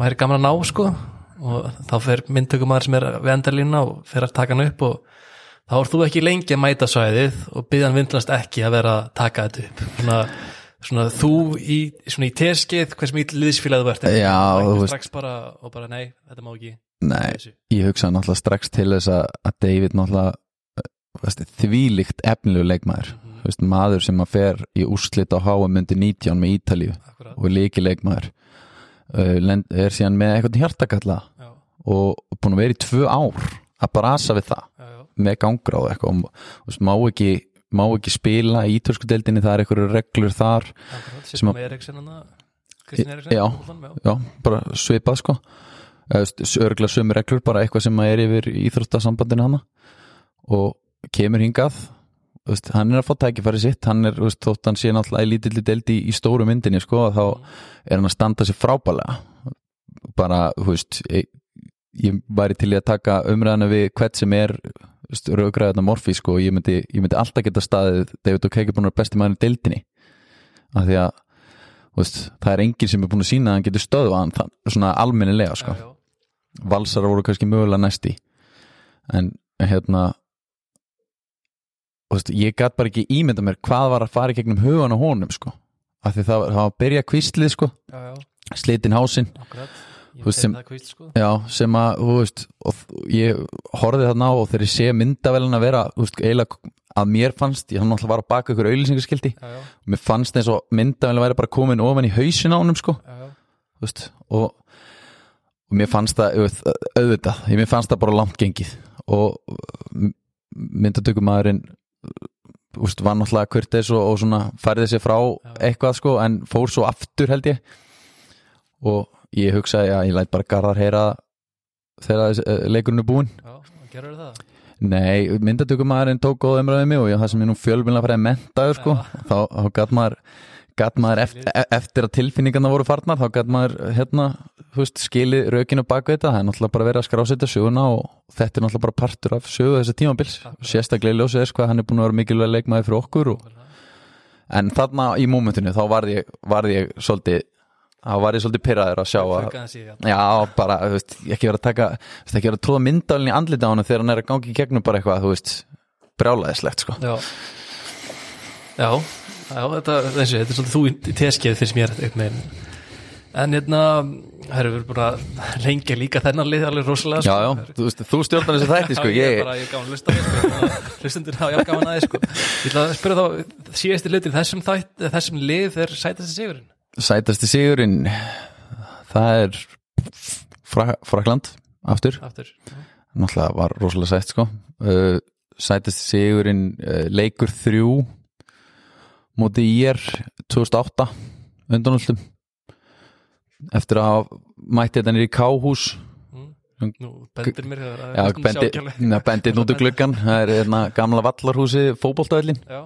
væri gaman að ná sko og þá fer myndtökumæður sem er við endalínu og fer að taka hann upp og þá er þú ekki lengi að mæta svæðið og byggðan vindlast ekki að vera að taka þetta upp. Svona, svona þú í, í teskið hvers þú þú veist- strax bara og bara nei, þetta má ekki nei ég hugsa náttúrulega strax til þess að að David náttúrulega eh, veist, þvílíkt efnilegu leikmaður. Mhm. veist, maður sem að fer í úrslit á undir 19 með Ítalíu Akkurat, og líki leikmaður lend- er síðan með eitthvað hjartakalla já, og búin að vera í tvö ár að brasa við það. Já, já, með gangra og eitthvað. Og má ekki, má ekki spila í ítörsku deildinni, það er eitthvað reglur þar að- með Eriksen hann Kristinn Eriksen Já. já, já, bara svipað sko örgla sömu reglur, bara eitthvað sem er yfir íþróttasambandinu hana. Og kemur hingað veist, hann er að fá tækifæri sitt hann er, veist, þótt hann sé náttúrulega í lítilli deildi í, stóru myndinni, sko, þá er hann að standa sér frábælega bara, þú veist ég, ég væri til í að taka umræðana við hvert sem er raugræðarna morfi, sko, ég myndi, ég myndi alltaf geta staðið David að vera besti maður í deildinni. Af því að veist, það er enginn sem er búin að sína að hann getur stöðu hann, það, svona almennilega, sko. Valsara voru kannski mögulega næsti. En hérna þú veist, ég gæt bara ekki ímynda mér hvað var að fara í gegnum hugan á honum sko, af því það, það var að byrja kvistlið sko, slitin Þú veist, sem- það kvíst sko. Já, sem að, þú veist og ég horfði þarna á og þegar ég sé myndavelin að vera, eiginlega að mér fannst, ég hann náttúrulega var að baka ykkur auðlýsingaskildi, já, já, mér fannst eins og myndavelin væri bara komin ofan í hausin á honum sko, já, já, og, og mér fannst það auð- auðvitað, ég mér fannst það bara langt gengið. Og myndatökumæðurinn var náttúrulega kurteis og, og svona færði sér frá eitthvað sko en fór svo aftur held ég. Og ég hugsaði að ég læt bara Garðar heyra þegar eh, leikurinn er búinn. Já, gerur það? Nei, myndatökumæðurinn tók góð umræðið mig og ég, það sem ég nú fjölbyrna færi mentaður sko, þá, þá gæt maður gæt maður eftir, eftir að tilfinningarna voru farnar, þá gæt maður hérna, veist, skilið raukinu bak við þetta. Það er náttúrulega bara verið að skrásetja söguna og þetta er náttúrulega bara partur af sögu þessi tímabils. Sérstaklega ljósið þess hvað hann er búin að vera mikilvæg leikmaði fyrir okkur og, en þarna í mómentinu þá varði ég, varði ég svolítið þá var ég svolítið pyrraður að sjá að já. Bara, þú veist, ekki verið að taka veist, ekki verið að tróða myndalinn í andlita á hann þegar hann er að gangi í gegnum bara eitthvað, þú veist brjálæðislegt, sko. Já. Já, já þetta, þessi, þetta er svolítið þú í teskið fyrst mér En hérna, herru, við erum búin að lengja líka þennan lið alveg rosalega Já, sko. já, þú veist, þú stjórnar þessi þætti, sko Já, ég, er bara, ég er gaman að lusta sko. Hlustundur hafa ég gaman aðeins sko. Ég ætla að spyrja þá síðasti hlutin þessum, þætt, þessum lið er sætasti sigurinn sætasti sigurinn það er Fra Frakland, aftur Aftur Já. náttúrulega var rosalega sætt, sko uh, sætasti sigurinn uh, leikur þrjú móti í er 2008 undanústum eftir að mætti þetta nýri Káhús. Mm. Nú bendir mér það er Já, næstum bendi, sjálfgjörlega. na, bendið út úr gluggan það er hérna, gamla vallarhúsi fótboltaöllin Já,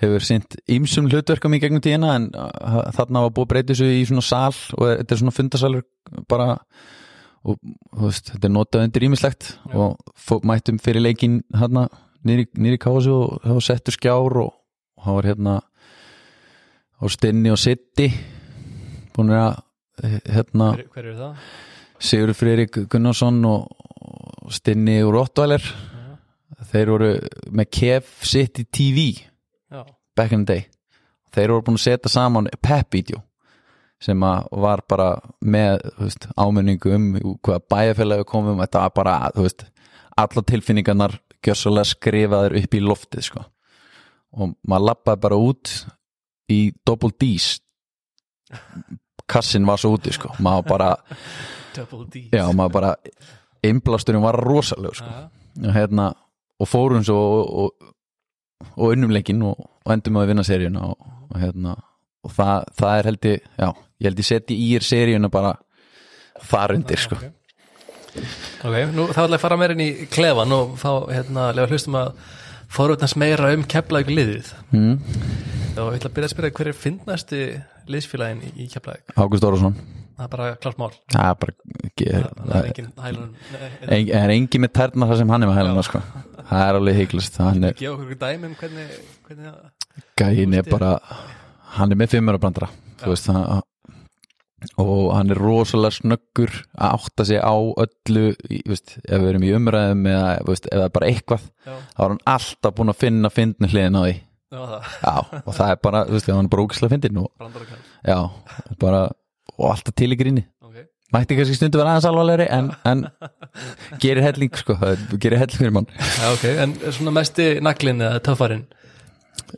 hefur sýnt ýmsum hlutverkum í gegnum tíðina en uh, þarna var búið að breyta þessu í svona sal og þetta er svona fundasalur bara og veist, þetta er notað undir ýmislegt og mættum fyrir leikin hérna nýri, kásu og settur skjár og, og það var hérna á stinni og sitti búin að hérna hver, hver er það? Sigur Friðrik Gunnarsson og, og Stinni úr Rottweiler. Já, þeir voru með Kev City TV já, back in the day. Þeir voru búin að setja saman pep-vídeó sem að var bara með veist, ámenningu um hvað bæjarfélagi komum þetta var bara veist, alla tilfinningarnar gjössalega skrifaður upp í loftið sko. Og maður lappaði bara út í double D's. Kassin var svo úti sko. maður bara, já maður bara innblásturinn var rosaleg sko. Og, hérna, og fórum svo og, og, og unnum leikinn og, endum að vinna seríuna og, hérna, og það, það er held ég já, ég held ég seti í er seríuna bara þar undir sko. Ok, okay nú þá ætla ég að fara meira inn í klefan og fá hérna lefa hlustum að fórvöldnast meira um keflaug liðið mm. þá ég ætla að byrja að spyrja hver er fyndnasti liðsfélagin í, keflaug Ágúst Órásson það er bara klart mál. Það er bara ekki, það er engin hælun en, er engin með tærna það sem hann er með hæluna sko. það er alveg heiklust. Hann er, gefa okkur dæmi um hvernig, hvernig það gæin er bara hann er með fimmur að brandra veist, það, og hann er rosalega snöggur að átta sig á öllu veist, ef við erum í umræðum eða veist, ef það er bara eitthvað Já. þá er hann alltaf búin að finna fyndinu hliðin á því. Já, já, og það er bara, veist, hann er bara ógislega fyndin og, alltaf til í gríni. Ok, mætti kannski stundu vera aðeins alvarlegri en, en gerir helling sko gerir helling fyrir mann. Já, ok, en svona mesti naglin eða töffarinn?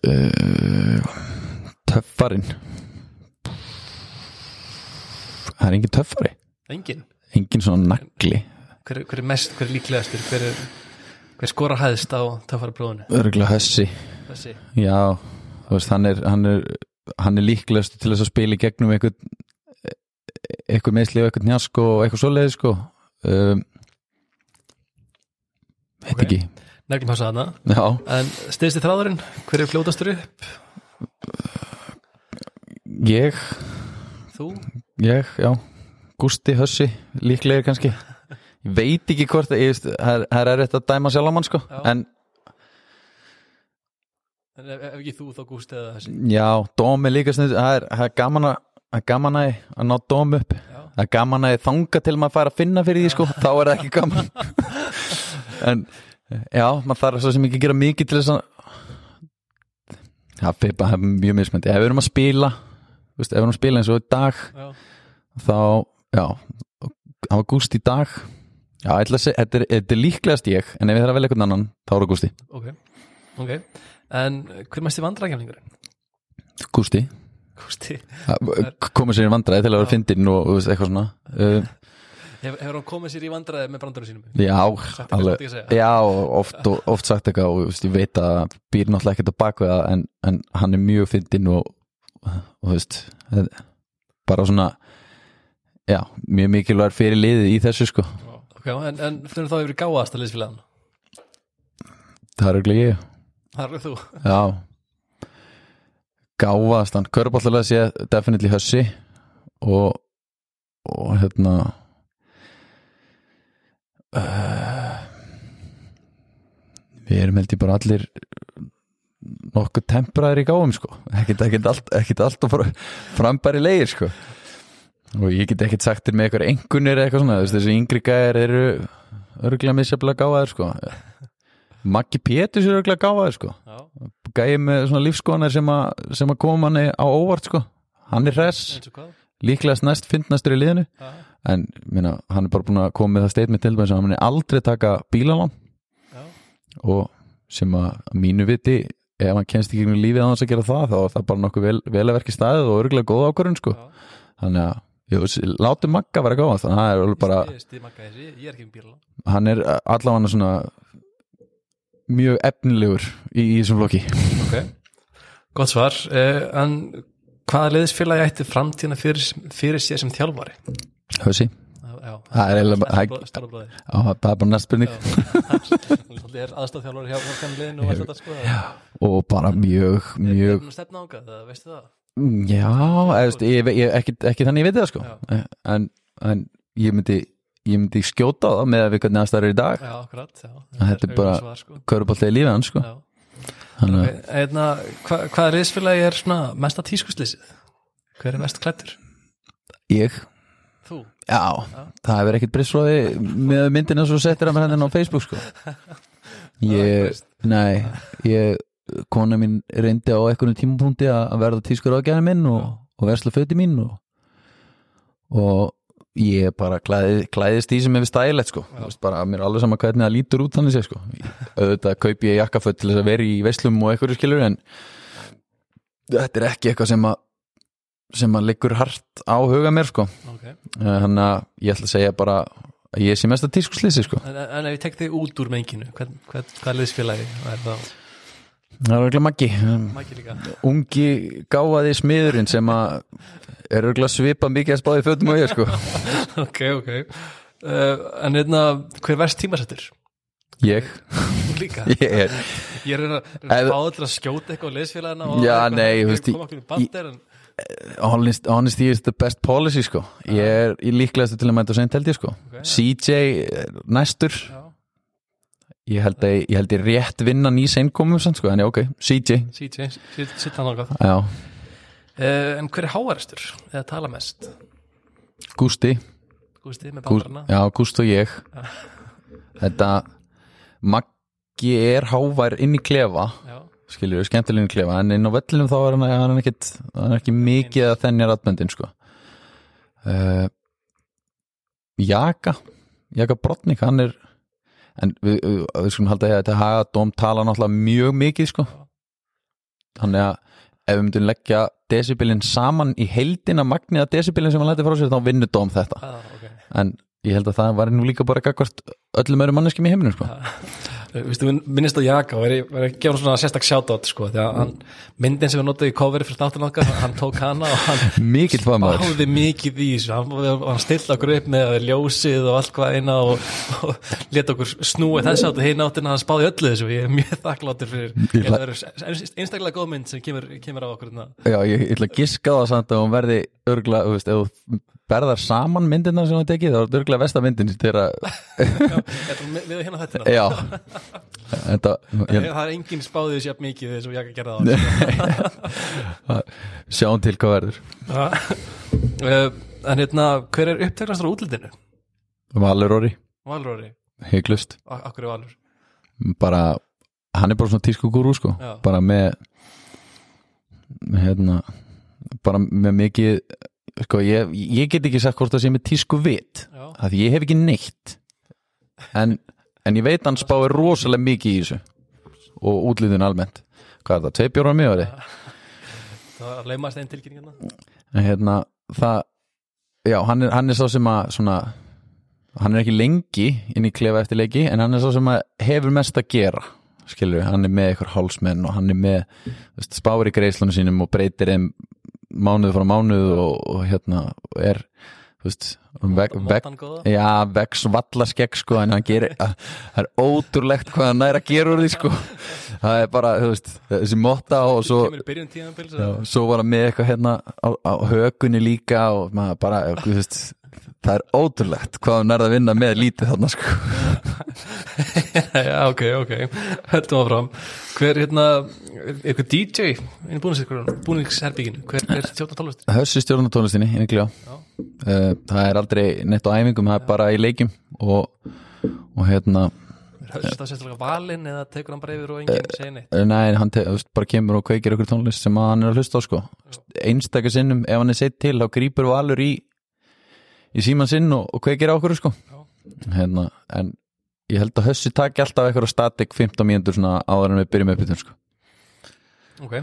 Uh, töffarinn það er engin töffari. Engin? Engin svona nagli. Hver, er- hver er mest, hver er líklegastur? Hver, er, hver skora hæðst á töffari prófunu örgulega hössi Þessi, já, þú veist, hann er hann er, hann er líklegast til þess að spila í gegnum eitthvað meðsli og eitthvað njask og eitthvað svoleiði sko. Um, veit Ok. ekki. Neglum hafsa þarna. Já, En stiðsti þráðurinn, hver er fljótastur upp? ég? Þú? Ég, já, Gústi, Hössi líklegir kannski. Ég veit ekki hvort að það er- erfitt að dæma sjálfmann sko, Já. en En ef, ef ekki þú þá gúst eða þessi já, dóm er líka snið, það er, það er gaman að það er gaman að, að ná dóm upp. Já, það er gaman að þanga til maður fær að finna fyrir því sko, þá er það ekki gaman. En já, maður þarf svo sem ekki að gera mikið til þess að það er mjög mismöndi, ef við erum að spila veist, ef að spila eins og í dag já, þá, já það var Gústi í dag. Já, þetta er, þetta er líklegast ég en ef ég þarf að velja einhvern annan, þá er það Gústi. Ok Ok, en hver mest í vandrækjafningurinn? Gústi, Gústi. Komið sér í vandræði til að vera fyndinn og, og eitthvað svona. Uh, Hef, Hefur hann komið sér í vandræði með brandurum sínum? já, alveg. já, oft, oft sagt eitthvað og veist, ég veit að býr náttúrulega ekkert á það en, en hann er mjög fyndinn og, og þú veist bara svona já, mjög mikilvægur fyrir liðið í þessu sko, Ok, en, en fyrir þá yfir gáðasta liðsfélagann það er auðvitað ég. Það er þú. Já. Gáfaðast hann Körbállarlega sé definitely hössi og og hérna uh, við erum held ég bara allir nokkuð tempraðir í gáfum sko. Ekkert, ekkert, allt, ekkert allt og frambæri leir sko. Og ég get ekkert sagt þér með eitthvað engunir eitthvað svona þessi yngri gæðir eru örgulega misjaflega gáfaðir sko. Maggi Pétus er örgulega gáfaðir sko. Gæði með svona lífskoðanir sem, sem að koma manni á óvart sko. Hann er hvað? líklegast næst fyndnastur í liðinu. Já, en minna, hann er bara búin að koma með það statement til dæmis að hann muni aldrei taka bílalán. Og sem að mínu viti ef hann kennst ekki gegnum lífið á þess að gera það þá er það bara nokkuð vel, vel að verki staðið og örgulega góð ákvörðun sko. Já. Þannig að, jú, látum Magga vera góð þannig að það er bara, um hann er allavega svona mjög efnilegur í, í þessum flokki. Ok, gott svar. Uh, En hvaða liðsfélagi ætti framtíðina fyrir, fyrir sér sem þjálfari? Já, Það er eiginlega það er bara næst spurning Það er aðstafþjálfari hjá hjá liðinu og allt þetta sko og bara mjög, mjög? Já, ekki, þannig ég veit það sko Já. en, en ég myndi ég myndi skjóta á það með að við hvernig aðstæður í dag Já, akkurat, já Þetta er bara- sko. köruboltið lífið hans sko Ok, Einna, hva, hvaða liðsfélagi er mesta tískuslýsið? Hver er mest klættur? ég, Þú? já, það hefur ekkert bristfróði með myndina svo settir að mér henni á Facebook sko. Ég, nei ég, kona mín reyndi á einhvern tímapunkti að verða tískur ágæðin minn og, og versla föti mín og, og ég bara klæði, klæðist í sem hefur stæðilegt sko. Þú veist, bara, mér er alveg sama hvernig það lítur út þannig sé sko. Auðvitað kaupi ég jakkaföt til þess að vera í veislum og einhverju skilur en þetta er ekki eitthvað sem að sem að liggur hart á huga mér sko. Ok. Þannig að ég ætla að segja bara að ég sé mest að tískuslýsi sko. En, en ef ég tek þig út úr menginu, hvern, hvern, hvað liðsfélagi er það? Það er örgulega Maggi. Ungi gáfaði smiðurinn sem að er örgulega svipa mikið að spáði fötum og ég sko. Ok, ok. Uh, En hérna, hver verst tímasettur? Ég, Líka? Ég er. Ég er að, er að allir að skjóta eitthvað á leysfélagina og Já, nei, ég þú veist, koma okkur í bandir en honest, honesty is the best policy sko. Ég er í líklegast til að mæta seint held ég sko. Ok. CJ er næstur. Já, Ég held að ég ég rétt vinna ný seinkomum sko, en já ok, CJ CJ, sitt hann ákvað uh, En hver er háarestur? Eða tala mest? Gústi. Gústi með bandarna Já, Gúst og ég. Þetta Maggi er hávær inn í klefa. Já, skilur við, skemmtilegin klefa. En inn á vellinum þá er hann, hann er ekkit hann er ekki mikið að þennja ratböndin sko. Uh, Jaka. Jaka Brotnik, hann er en við, við, við skulum halda að þetta haga dóm tala náttúrulega mjög mikið sko. Þannig að ef við myndum leggja decibelin saman í heildina magniða decibelin sem hann læti frá sér þá vinnur dóm þetta. Ah, ok. En ég held að það var nú líka bara öllum öðrum manneskjum í heiminum sko Vistu, minnist á Jaka og ég er að gefa svona sérstak shoutout sko, því að hann, myndin sem við notaði í cover fyrir þáttan okkar, hann tók hana og hann báði mikið í þessu hann, hann stilt okkur upp með ljósið og allt hvað eina og, og leta okkur snúi þess áttu hinn áttina hann spáði öllu þessu, ég er mjög þakkláttur fyrir er einstaklega góð mynd sem kemur, kemur á okkur. Já, ég ég ætla að giska á það samt að hún verði örgla, þú veist, ef þú berðar saman myndirnar sem hún tekið, er myndin þegar, Já, þetta er við hérna þetta já. Þetta, ég, það er engin spáðið sér mikið þess að Jaka gerði það. Sko. sjáum til hvað verður. Uh, en hérna hver er uppteknastur á útlitinu? Valur Orri, Valróri, heiklust akkur er Valur? Bara, hann er bara svona tísku gúrú sko, Já. bara með, hérna bara með mikið sko, ég, ég get ekki sagt hvort það sé með tísku vit það því ég hef ekki neitt. En, en ég veit hann spáir rosalega mikið í þessu og útlýðin almennt. Hvað er það, tvei bjórar mjög verið það leimast einn tilkynning hérna. En hérna það já, hann er, hann er sá sem að svona, hann er ekki lengi inn í klefa eftir leiki en hann er sá sem að hefur mest að gera skilur hann er með eitthvað hálsmenn og hann er með veist, spáir í greiðslunum sínum og breytir þeim mánuð frá mánuð og, og hérna er veist, veg, veg, góða? Já, vex vallaskegg sko en hann gerir, það er ótrúlegt hvað hann að gera úr því sko. Það er bara, veist, þessi motta og svo Já, svo var hann með eitthvað hérna á, á hökunni líka og maður bara, þú veist það er ótrúlegt hvað hann er að vinna með lítið þarna sko. Já, ok, ok, höldum að fram hver hérna, eitthvað DJ inn í búningsherbygginu hver er stjórn tónlist? Hössi stjórnatónlistinni, einhverja Já. uh, það er aldrei neitt á æfingum það er bara í leikjum og, og hérna, höfst það sérstaklega valinn eða tekur hann bara yfir og enginn segir neitt? eh, nei, hann bara kemur og kveikir okkur tónlist sem hann er að hlusta á sko. Einstakar sinnum, ef hann er seitt til þá grípur valur í í síman sinn og, og kveikir á okkur sko. Hérna, en ég held að Hössi taki alltaf eitthvað statik 15 mínútur svona áður en við byrjum upp sko. ok,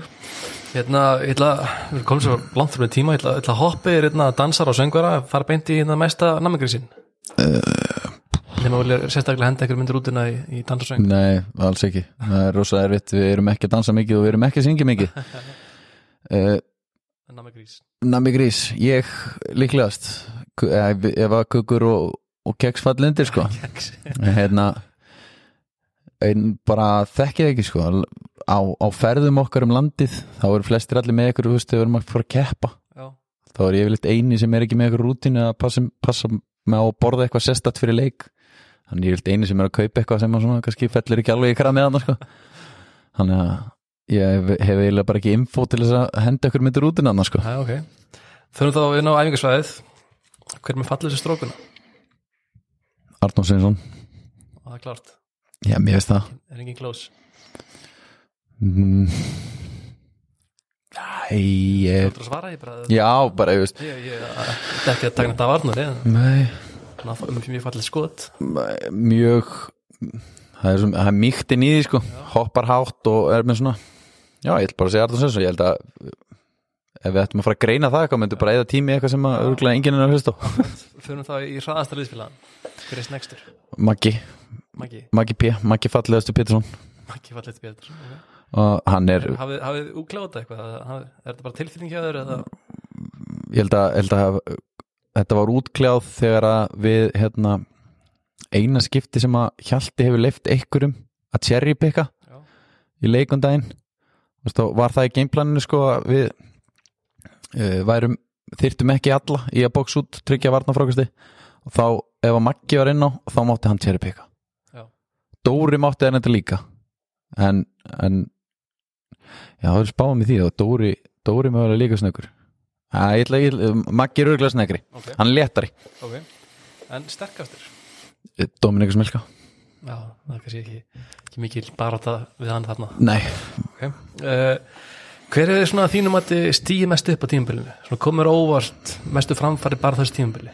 hérna við komum svo langt fyrir tíma ég ætla, að hoppa yfir hérna dansar og söngvara fara beint í hérna mesta namingrisin uh. nema vilja sérstaklega henda einhver myndir útina í, í dans og söng Nei, alls ekki, það er rosa erfitt. Við erum ekki að dansa mikið og við erum ekki að syngja mikið. Uh, namingris Nami Grís, ég líklegast ef, að kukur og, og keks falli undir sko. Hérna bara þekkið ekki sko. Á, á ferðum okkar um landið þá eru flestir allir með ykkur, þú veist, þau erum að fara að keppa. Já, þá er ég yfirleitt eini sem er ekki með ykkur rútínu að passa, passa með að borða eitthvað sérstætt fyrir leik. Þannig ég er yfirleitt eini sem er að kaupa eitthvað sem að svona kannski fellur ekki alveg í krað með hann sko. þannig að ég hef, eiginlega bara ekki info til þess að henda ykkur myndir rútínu hann sko. ok. Fyrir þá inn á æfingarsvæðið hver er með fallið þessu strókuna? Arnór Sveinsson, og það er klart, já mér veist það. Er engin close? Mm. Æ, ég þú ætlar að svara ég bara já, bara ég veist. Ég, ég, þetta er ekki að taka þetta af Arnur Nei, mjög fallið skot. Mjög það er, er mýktin í því sko. Hoppar hátt og er með svona já, ég ætla bara að segja Arnór Sveinsson. Ég held að ef við ættum að fara að greina það eitthvað myndu bara eða tími eitthvað sem að örgulega enginn er að hlusta á. Fyrir þá í hraðasta liðsfélagan hver er snægstur? Maggi, Maggi, Maggi P, Maggi fallegastu Pétursson. Maggi fallið betur okay. og hann er Hafið hafið úkláta eitthvað? Hafið, er þetta bara tilfinning hjá þér ég held að, held að þetta var útkljáð þegar að við hérna eina skipti sem að Hjalti hefur leift einhverjum að cherrypicka í leikundaginn var það í gameplaninu sko að við værum þyrtum ekki alla í að bóks út tryggja varnafrákusti og þá ef að Maggi var inn á þá mátti hann cherrypicka Já. Dóri mátti hann þetta líka. En, en já það er spáðum í því og Dóri, Dóri mögulega líka snöggur. Maggi er örgulega snegri Ok, hann er léttari. Ok. En sterkastur? Dominikus Milka Já, það er kannski ekki, ekki mikil barata við hann þarna. Nei, okay. uh, Hver er svona þínum að þið stýði mest upp á tímabilinu? Svona komur óvart mestu framfæri bara þessu tímabili?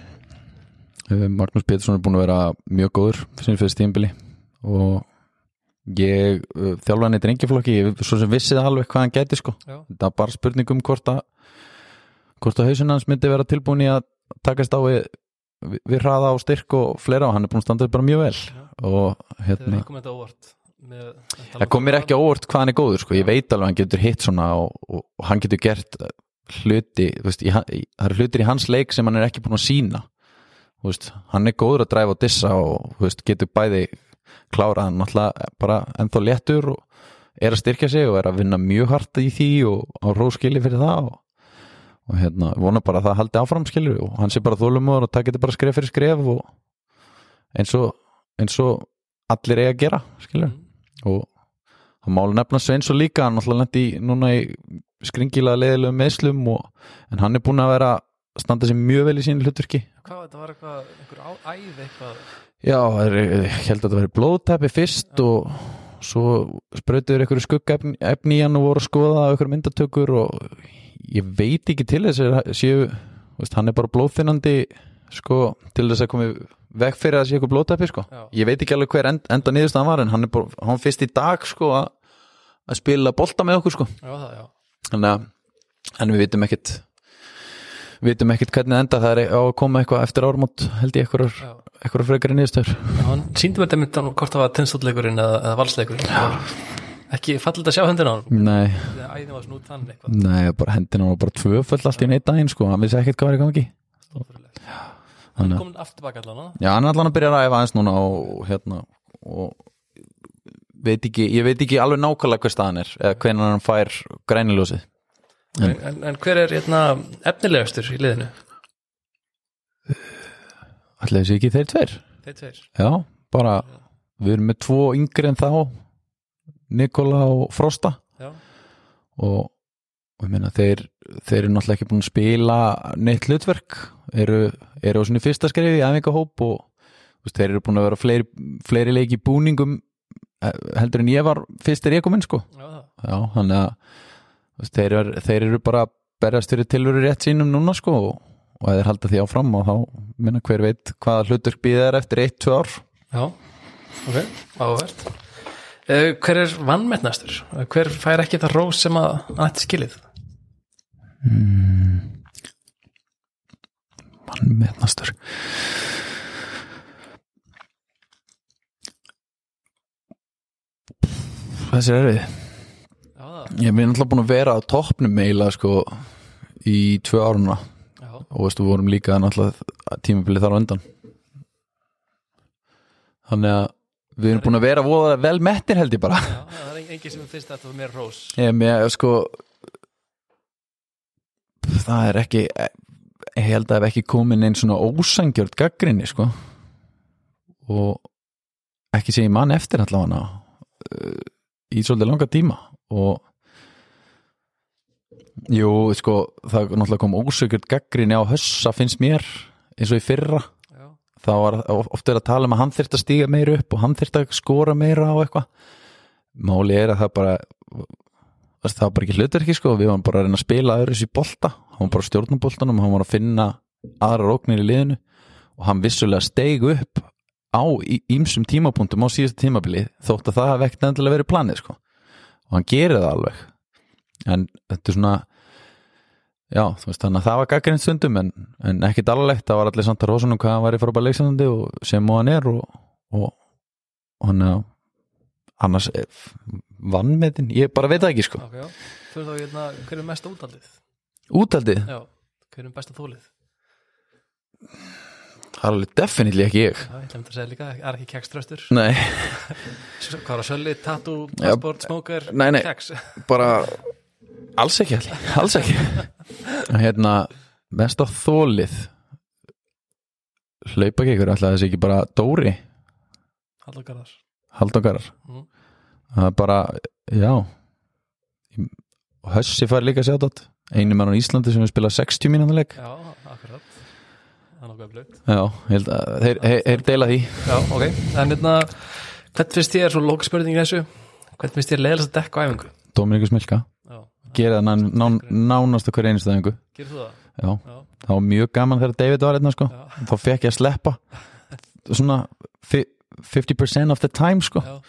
Uh, Magnús Pétursson er búin að vera mjög góður fyrir fyrst tímbili og ég uh, þjálfa hann í drengjaflokki ég svo sem vissið alveg hvað hann geti sko. Já, það er bara spurning um hvort að hvort að hausin hans myndi vera tilbúin í að takast á við, við, hraða og styrk og fleira og hann er búin að standa bara mjög vel. Já. og hérna það kom mér ekki óvart hvað hann er góður sko. ég veit alveg að hann getur hitt svona og, og, og hann getur gert hluti veist, í, það eru hlutir í hans leik sem hann er ekki búin að sína veist, hann er góður að dræfa og dissa og veist, getur bæði klárað hann náttúrulega bara ennþá léttur og er að styrkja sig og er að vinna mjög hart í því og á róskili fyrir það og, og hérna, vona bara að það haldi áfram skilur og hann sé bara þólumóður og það getur bara skref fyrir skref og eins og, eins og allir eiga að gera skilur Mm. Og það máli nefna Sveins og líka hann náttúrulega lendi núna í skringilega leðilegum meðslum og, en hann er búin að vera standa sér mjög vel í sínu hlutverki. Hvað, þetta var eitthvað, einhver æð eitthvað? Já, er, ég held að þetta væri blóðtæpi fyrst og svo sprautuður einhverju skuggefni efni í hann og voru að skoða einhverju myndatökur og ég veit ekki til þess að séu, veist, hann er bara blóðfinnandi sko, til þess að komi veg fyrir að sé eitthvað blóðtæpi sko. Ég veit ekki alveg hver end, enda niðurstaðan var en hann er bara, hann fyrst í dag sko að að spila bolta með okkur sko. Já, það, já. Þannig að, en við vitum ekkit við vitum ekkit hvernig enda það er á að koma eitthvað eftir ármót held ég eitthvað, eitthvað frekari niðurstöður. Hann síndi mér þetta myndan hvort það var tennstólleikurinn eða, eða valsleikurinn. Ekki fallið að sjá hendina á hann Nei, nei, bara hendina var bara tvöföll allt í neitt daginn sko, hann vissi ekkert hvað var í gangi. Hann er komin aftur baka allan Já, hann er allan að byrja að ræfa aðeins núna og hérna og veit ekki, ég veit ekki alveg nákvæmlega hver staðan er eða hvernig hann fær græniljósið. En, en, en hver er hérna, efnilegastur í liðinu? Ætli þessi ekki þeir tveir? Þeir tveir. Já, bara við erum með tvo yngri en þá Nikola og Frosta. Já, og, og ég meina þeir þeir eru náttúrulega ekki búin að spila neitt hlutverk. Eru, eru á svona fyrsta skrifi í æfingahóp og veist, þeir eru búin að vera fleiri, fleiri leiki búningum eh, heldur en ég var fyrst er ég kominn sko. Já, Já, þannig að veist, þeir, er, þeir eru bara berjast fyrir tilveru rétt sínum núna sko og, og að þeir halda því áfram og þá minna hver veit hvaða hlutverk býða þeir eftir 1-2 ár. Já, ok, áhvert uh, Hver er vannmettnastur? Hver fær ekki það rós sem að hann ætti skilið? mann meðnastur þessi er það, ég er náttúrulega búin að vera á toppnum eiginlega sko í tvö áruna já, og veistu, við vorum líka náttúrulega tímabilið þar á undan. Þannig að við erum búin að vera vel mettir held ég bara. Já, það er engin sem finnst þetta mér rós ég, mér, sko það er ekki ég held að hef ekki komin einn svona ósangjörd gaggrinni sko. Og ekki sem ég mann eftir allavega uh, í svolítið langa tíma. Og jú, sko það náttúrulega kom ósangjörd gaggrinni á hössa finnst mér eins og í fyrra. Já, þá var oft verið að tala um að hann þyrft að stíga meira upp og hann þyrft að skora meira og eitthvað. Máli er að það bara það var bara ekki hlutverki sko? Við varum bara að reyna að spila öðru sér bolta. Hann var bara að stjórna boltanum, hann var að finna aðra róknir í liðinu. Og hann vissulega steig upp á ímsum tímapunktum á síðustu tímabili þótt að það hafði ekkert endilega verið planið sko. Og hann gerir það alveg. En þetta er svona já, þú veist, þannig að það var gaggrind stundum en, en ekkit alveg, það var allir samt að rosunum hvað hann var í frábæð leiksandi og sem og hann er og, og, og hann annars vannmetin, ég bara veit það ekki sko. Okay, Fyrir þá hérna, hver er mest útaldið? Útaldið? Já, hver er besta þólið? Það er alveg definitely ekki ég. Já, ég lemdi að segja líka, er ekki kekströstur Nei. Hvað var að sölli, tattoo, passport, smóker, nei, nei, keks? bara alls ekki, alls ekki. Hérna, mest á þólið hlaupa ekki ykkur alltaf þessi ekki bara Dóri? Haldogarar Haldogarar mm. það er bara, já. Og Hössi fær líka að sjá þetta einu mann á Íslandi sem spila 60 mínúna leik. Já, akkurat. Það er nokkuð öflugt. Já, held að þeir, þeir, þeir deila því. Já, ok, en hérna hvern finnst þér, svo lókspörning þessu hvern finnst þér leiðast að dekka á æfingu? Dominikus Milka, gera það ná, ná, nánast okkur einustu æfingu. Gerir þú það? já, Já, það var mjög gaman þegar David var einna sko. Já, þá fekk ég að sleppa. Svona fi- 50% of the time sko. Já,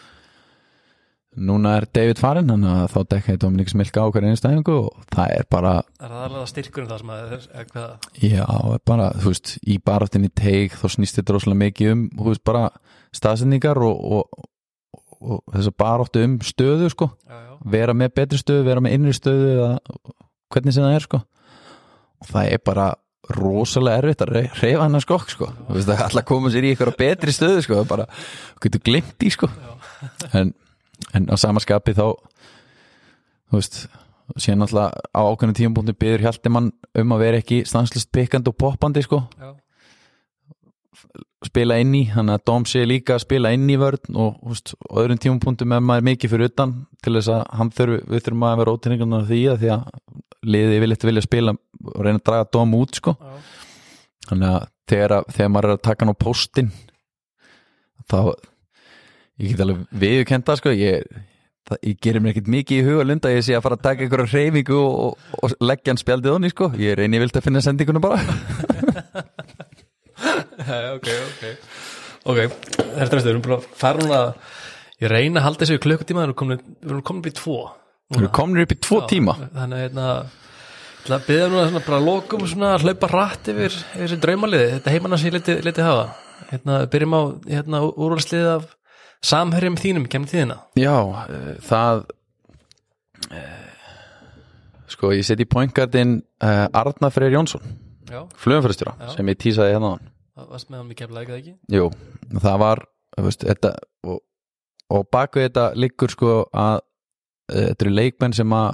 núna er David farin þannig að þá dekka ég Dominikus Milka á okkur einustu æfingu og það er bara er það alveg styrkurinn það sem að Já, bara, þú veist, í baráttinni teig þá snýst þetta rosalega mikið um þú veist, bara staðsendingar og, og, og þess að baráttu um stöðu, sko, já, já, vera með betri stöðu, vera með innri stöðu eða hvernig sem það er, sko. Og það er bara rosalega erfitt að rey- hreyfa hann að skokk, sko. Alltaf koma sér í eitthvað betri stöðu, sko, bara, getur glimt í, sko. En, en á samaskapi þá þú veist síðan alltaf á ákveðnum tímapunktum byður Hjaltimann um að vera ekki stanslist pikkandi og poppandi sko, já, spila inn í þannig að Dóm sé líka að spila inn í vörn og á öðrum tímapunktum er maður mikið fyrir utan til þess að þurfi, við þurfum að vera ótinningarnar því að því að liðið vil eitthvað vilja spila og reyna að draga Dóm út sko. Já, þannig að þegar, þegar maður er að taka hann á póstinn þá ég get alveg viðurkenda sko ég, það, ég gerir mér ekkert mikið í huga lunda ég sé að fara að taka einhverja reyfingu og, og, og leggja hann spjaldið honni sko. Ég reyni vilt að finna sendinguna bara ok, ok. Ok, þetta er við erum búin að fara núna ég reyna að halda þessu í klukkutíma við erum komin, upp í tvo Við erum komin upp í tvo tíma. þannig að hérna til að byggja núna svona bara að lokum svona að hlaupa rætt yfir, yfir þessi draumaliði þetta heimanna sem ég leti, leti hafa. Hérna, byrjum á hérna, úrvalsliðið af samherjum þínum, kemur tíðina Já, uh, það uh, sko ég seti í pointgardin uh, Arna Freyr Jónsson Já. sem ég tísaði hérna á hann það varst með hann við kemla ekki ekki? Jú, það var veist, þetta, og, og baku þetta liggur sko að uh, þetta eru leikmenn sem að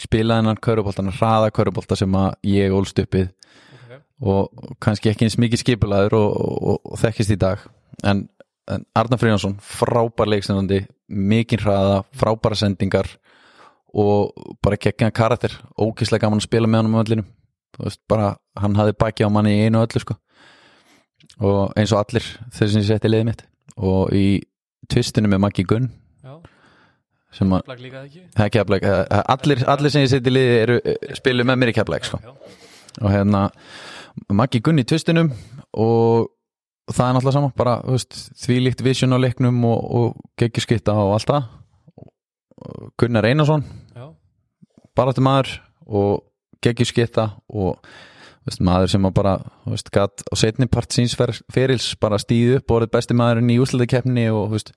spila hennan körubóltan hraða körubólta sem að ég ólst uppið okay. og kannski ekki eins mikið skipulaður og, og, og þekkist í dag. En, en Arnar Fríðansson frábær leikstendandi, mikinn hraða frábæra sendingar og bara geggjaðan karakter. Ókíslega gaman að spila með hann um öllinu þú veist, bara hann hafði baki á manni í einu öllu sko. Og eins og allir þeir sem setti liðið mitt. Og í tvistinu með Maggi Gunn já, sem að, plag líka ekki? Það er keflæk allir, allir sem ég setti liðið eru spilu með mér í keflæk sko. Og hérna Maggi Gunn í tvistinum og það er náttúrulega sama bara veist, þvílíkt vision á leiknum og, og geggjuskitta og allt það. Gunnar Einarsson já, baráttu maður og geggjuskitta og veist, maður sem bara veist, gat á setni part síns fer, ferils bara stíð upp og orðið besti maðurinn í úsleikakeppni og veist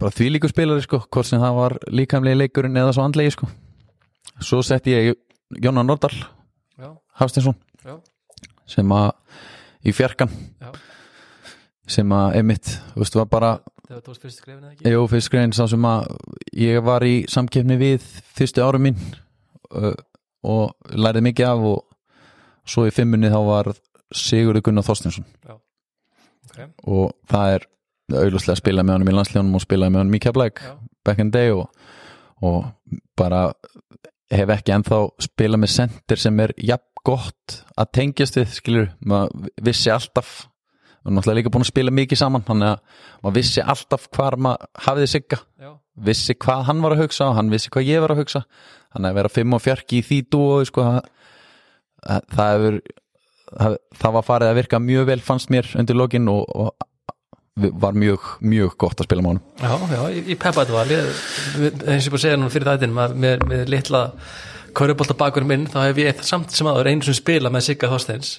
bara þvílíku spilari sko hvort sem það var líkamlega leikurinn eða svo andlegi sko. Svo setti ég Jónan Nordal já, Hafstinsson já, sem að í fjarkan. Já. sem að emitt, þú veist, var bara þegar tókst fyrst skrefin eða ekki? Jú, fyrst grein sá sem að ég var í samkeppni við fyrstu árum mín og lærið mikið af og svo í fimmunni þá var Sigurður Gunnar Þorstinsson ok, og það er auðvitað að spila með honum í landsljónum og spila með honum í Keflæk back in day og, og bara hef ekki ennþá spilað með sendir sem er jafn gott að tengjast við, skilur, maður vissi alltaf og náttúrulega líka búin að spila mikið saman þannig að maður vissi alltaf hvar maður hafiði sigga. Já, vissi hvað hann var að hugsa og hann vissi hvað ég var að hugsa. Þannig að vera fimm og fjarki í því dúo sko, það, það, það, hefur, það, það var farið að virka mjög vel fannst mér undir lokin og, og var mjög, mjög gott að spila með honum. Já, já, ég, ég peppa þetta val ég, við- eins og ég búið að segja núna fyrir þættin með, með, með litla körubólta bakur minn þá hef ég samt sem aður einu sem spila með Sigga Þorsteins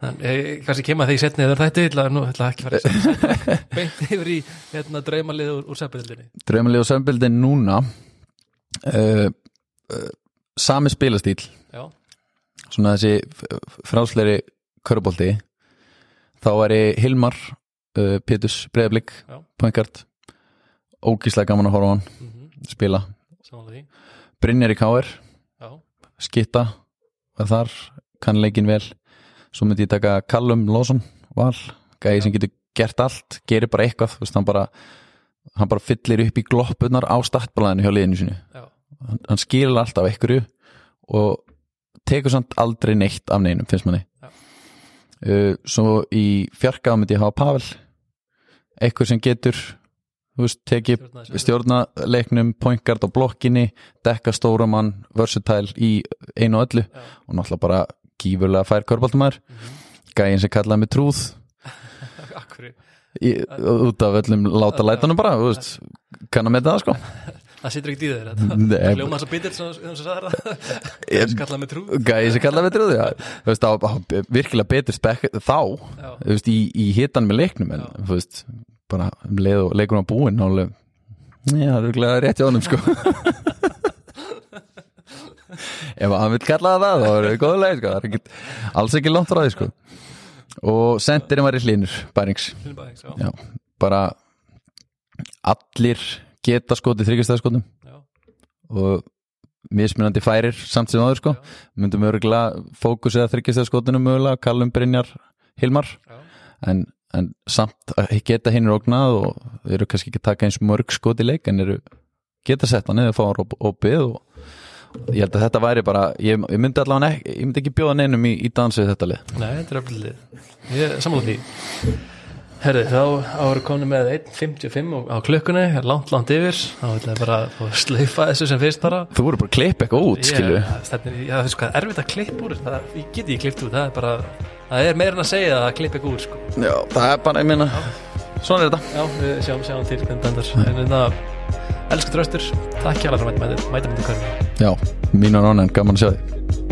kannski kemur þegar ég setni eða þetta nú ætla ekki fara að beint yfir í hérna, draumalið úr, úr sambildinni Draumalið úr sambildinni núna uh, uh, sami spilastíl Já. svona þessi frásleiri körubólti þá er ég Hilmar uh, Pétus Breiðablík Poingard ógíslega gaman að horfa hann mm -hmm. spila Brynjar í Káer Skitta var þar, kann leikin vel svo myndi ég taka Callum Lawson val, gæði sem getur gert allt gerir bara eitthvað, veist, hann bara hann bara fyllir upp í gloppunar á startblæðinu hjá liðinu sinu hann, hann skilur alltaf einhverju og tekur samt aldrei neitt af neinum, finnst manni. Uh, svo í fjarka myndi ég hafa Pavel. Einhver sem getur veist, teki stjórnaleiknum pointgard á blokkinni, dekka stóramann versatile í einu og öllu Já. og náttúrulega bara gífurlega fær körbáltumæður mm -hmm. gæðin sem kallaði mig trúð. Í, út af öllum láta lætanum bara kannan með það sko. Það sýtur ekkert í þeir Það ljóma þess að bitir sem þú sagði það Kallaði mig trúð. Gæði sem kallaði mig trúð já. veist, á, á, Virkilega betur spekk þá veist, í, í hitan með leiknum en, veist, bara um leið og leikur á búin alveg, já, það er glæðið rétt hjá honum sko ef hann vil kalla það þá er það góða leið sko, það er ekki, alls ekki langt frá því sko. Og sendirinn var í hlinur, bærings. Já, bara allir geta skotið þryggjastæðaskotum og mismunandi færir samt sem áður sko. Já. myndum örgulega fókusið að þryggjastæðaskotunum mögulega, Kallum Brynjar Hilmar. En en samt að geta hinn rógnað og eru kannski ekki taka eins mörg skot í leik en eru geta sett hann eða fá hann opið og ég held að þetta væri bara ég, ég myndi allavega ekki, ég myndi ekki bjóða neinum í, í dansið þetta lið. Nei, þetta er öflið lið, ég samanlega því. Herði, þá áður komni með 1.55 á klukkunni langt, langt yfir, þá ætlaði bara að sleifa þessu sem fyrst bara. Þú voru bara að klippa eitthvað út, skilju Já, það er sko, erfitt að klippa úr það, ég get ekki klippt út, það er bara það er meira en að segja að klippa ykkur úr sko. Já, það er bara, ég minna svona er þetta. Já, við sjáum, sjáum til elsku dröstur, takk hjá allar mæta mæta mæta mæta Já, mínu rána en gaman að sjá þig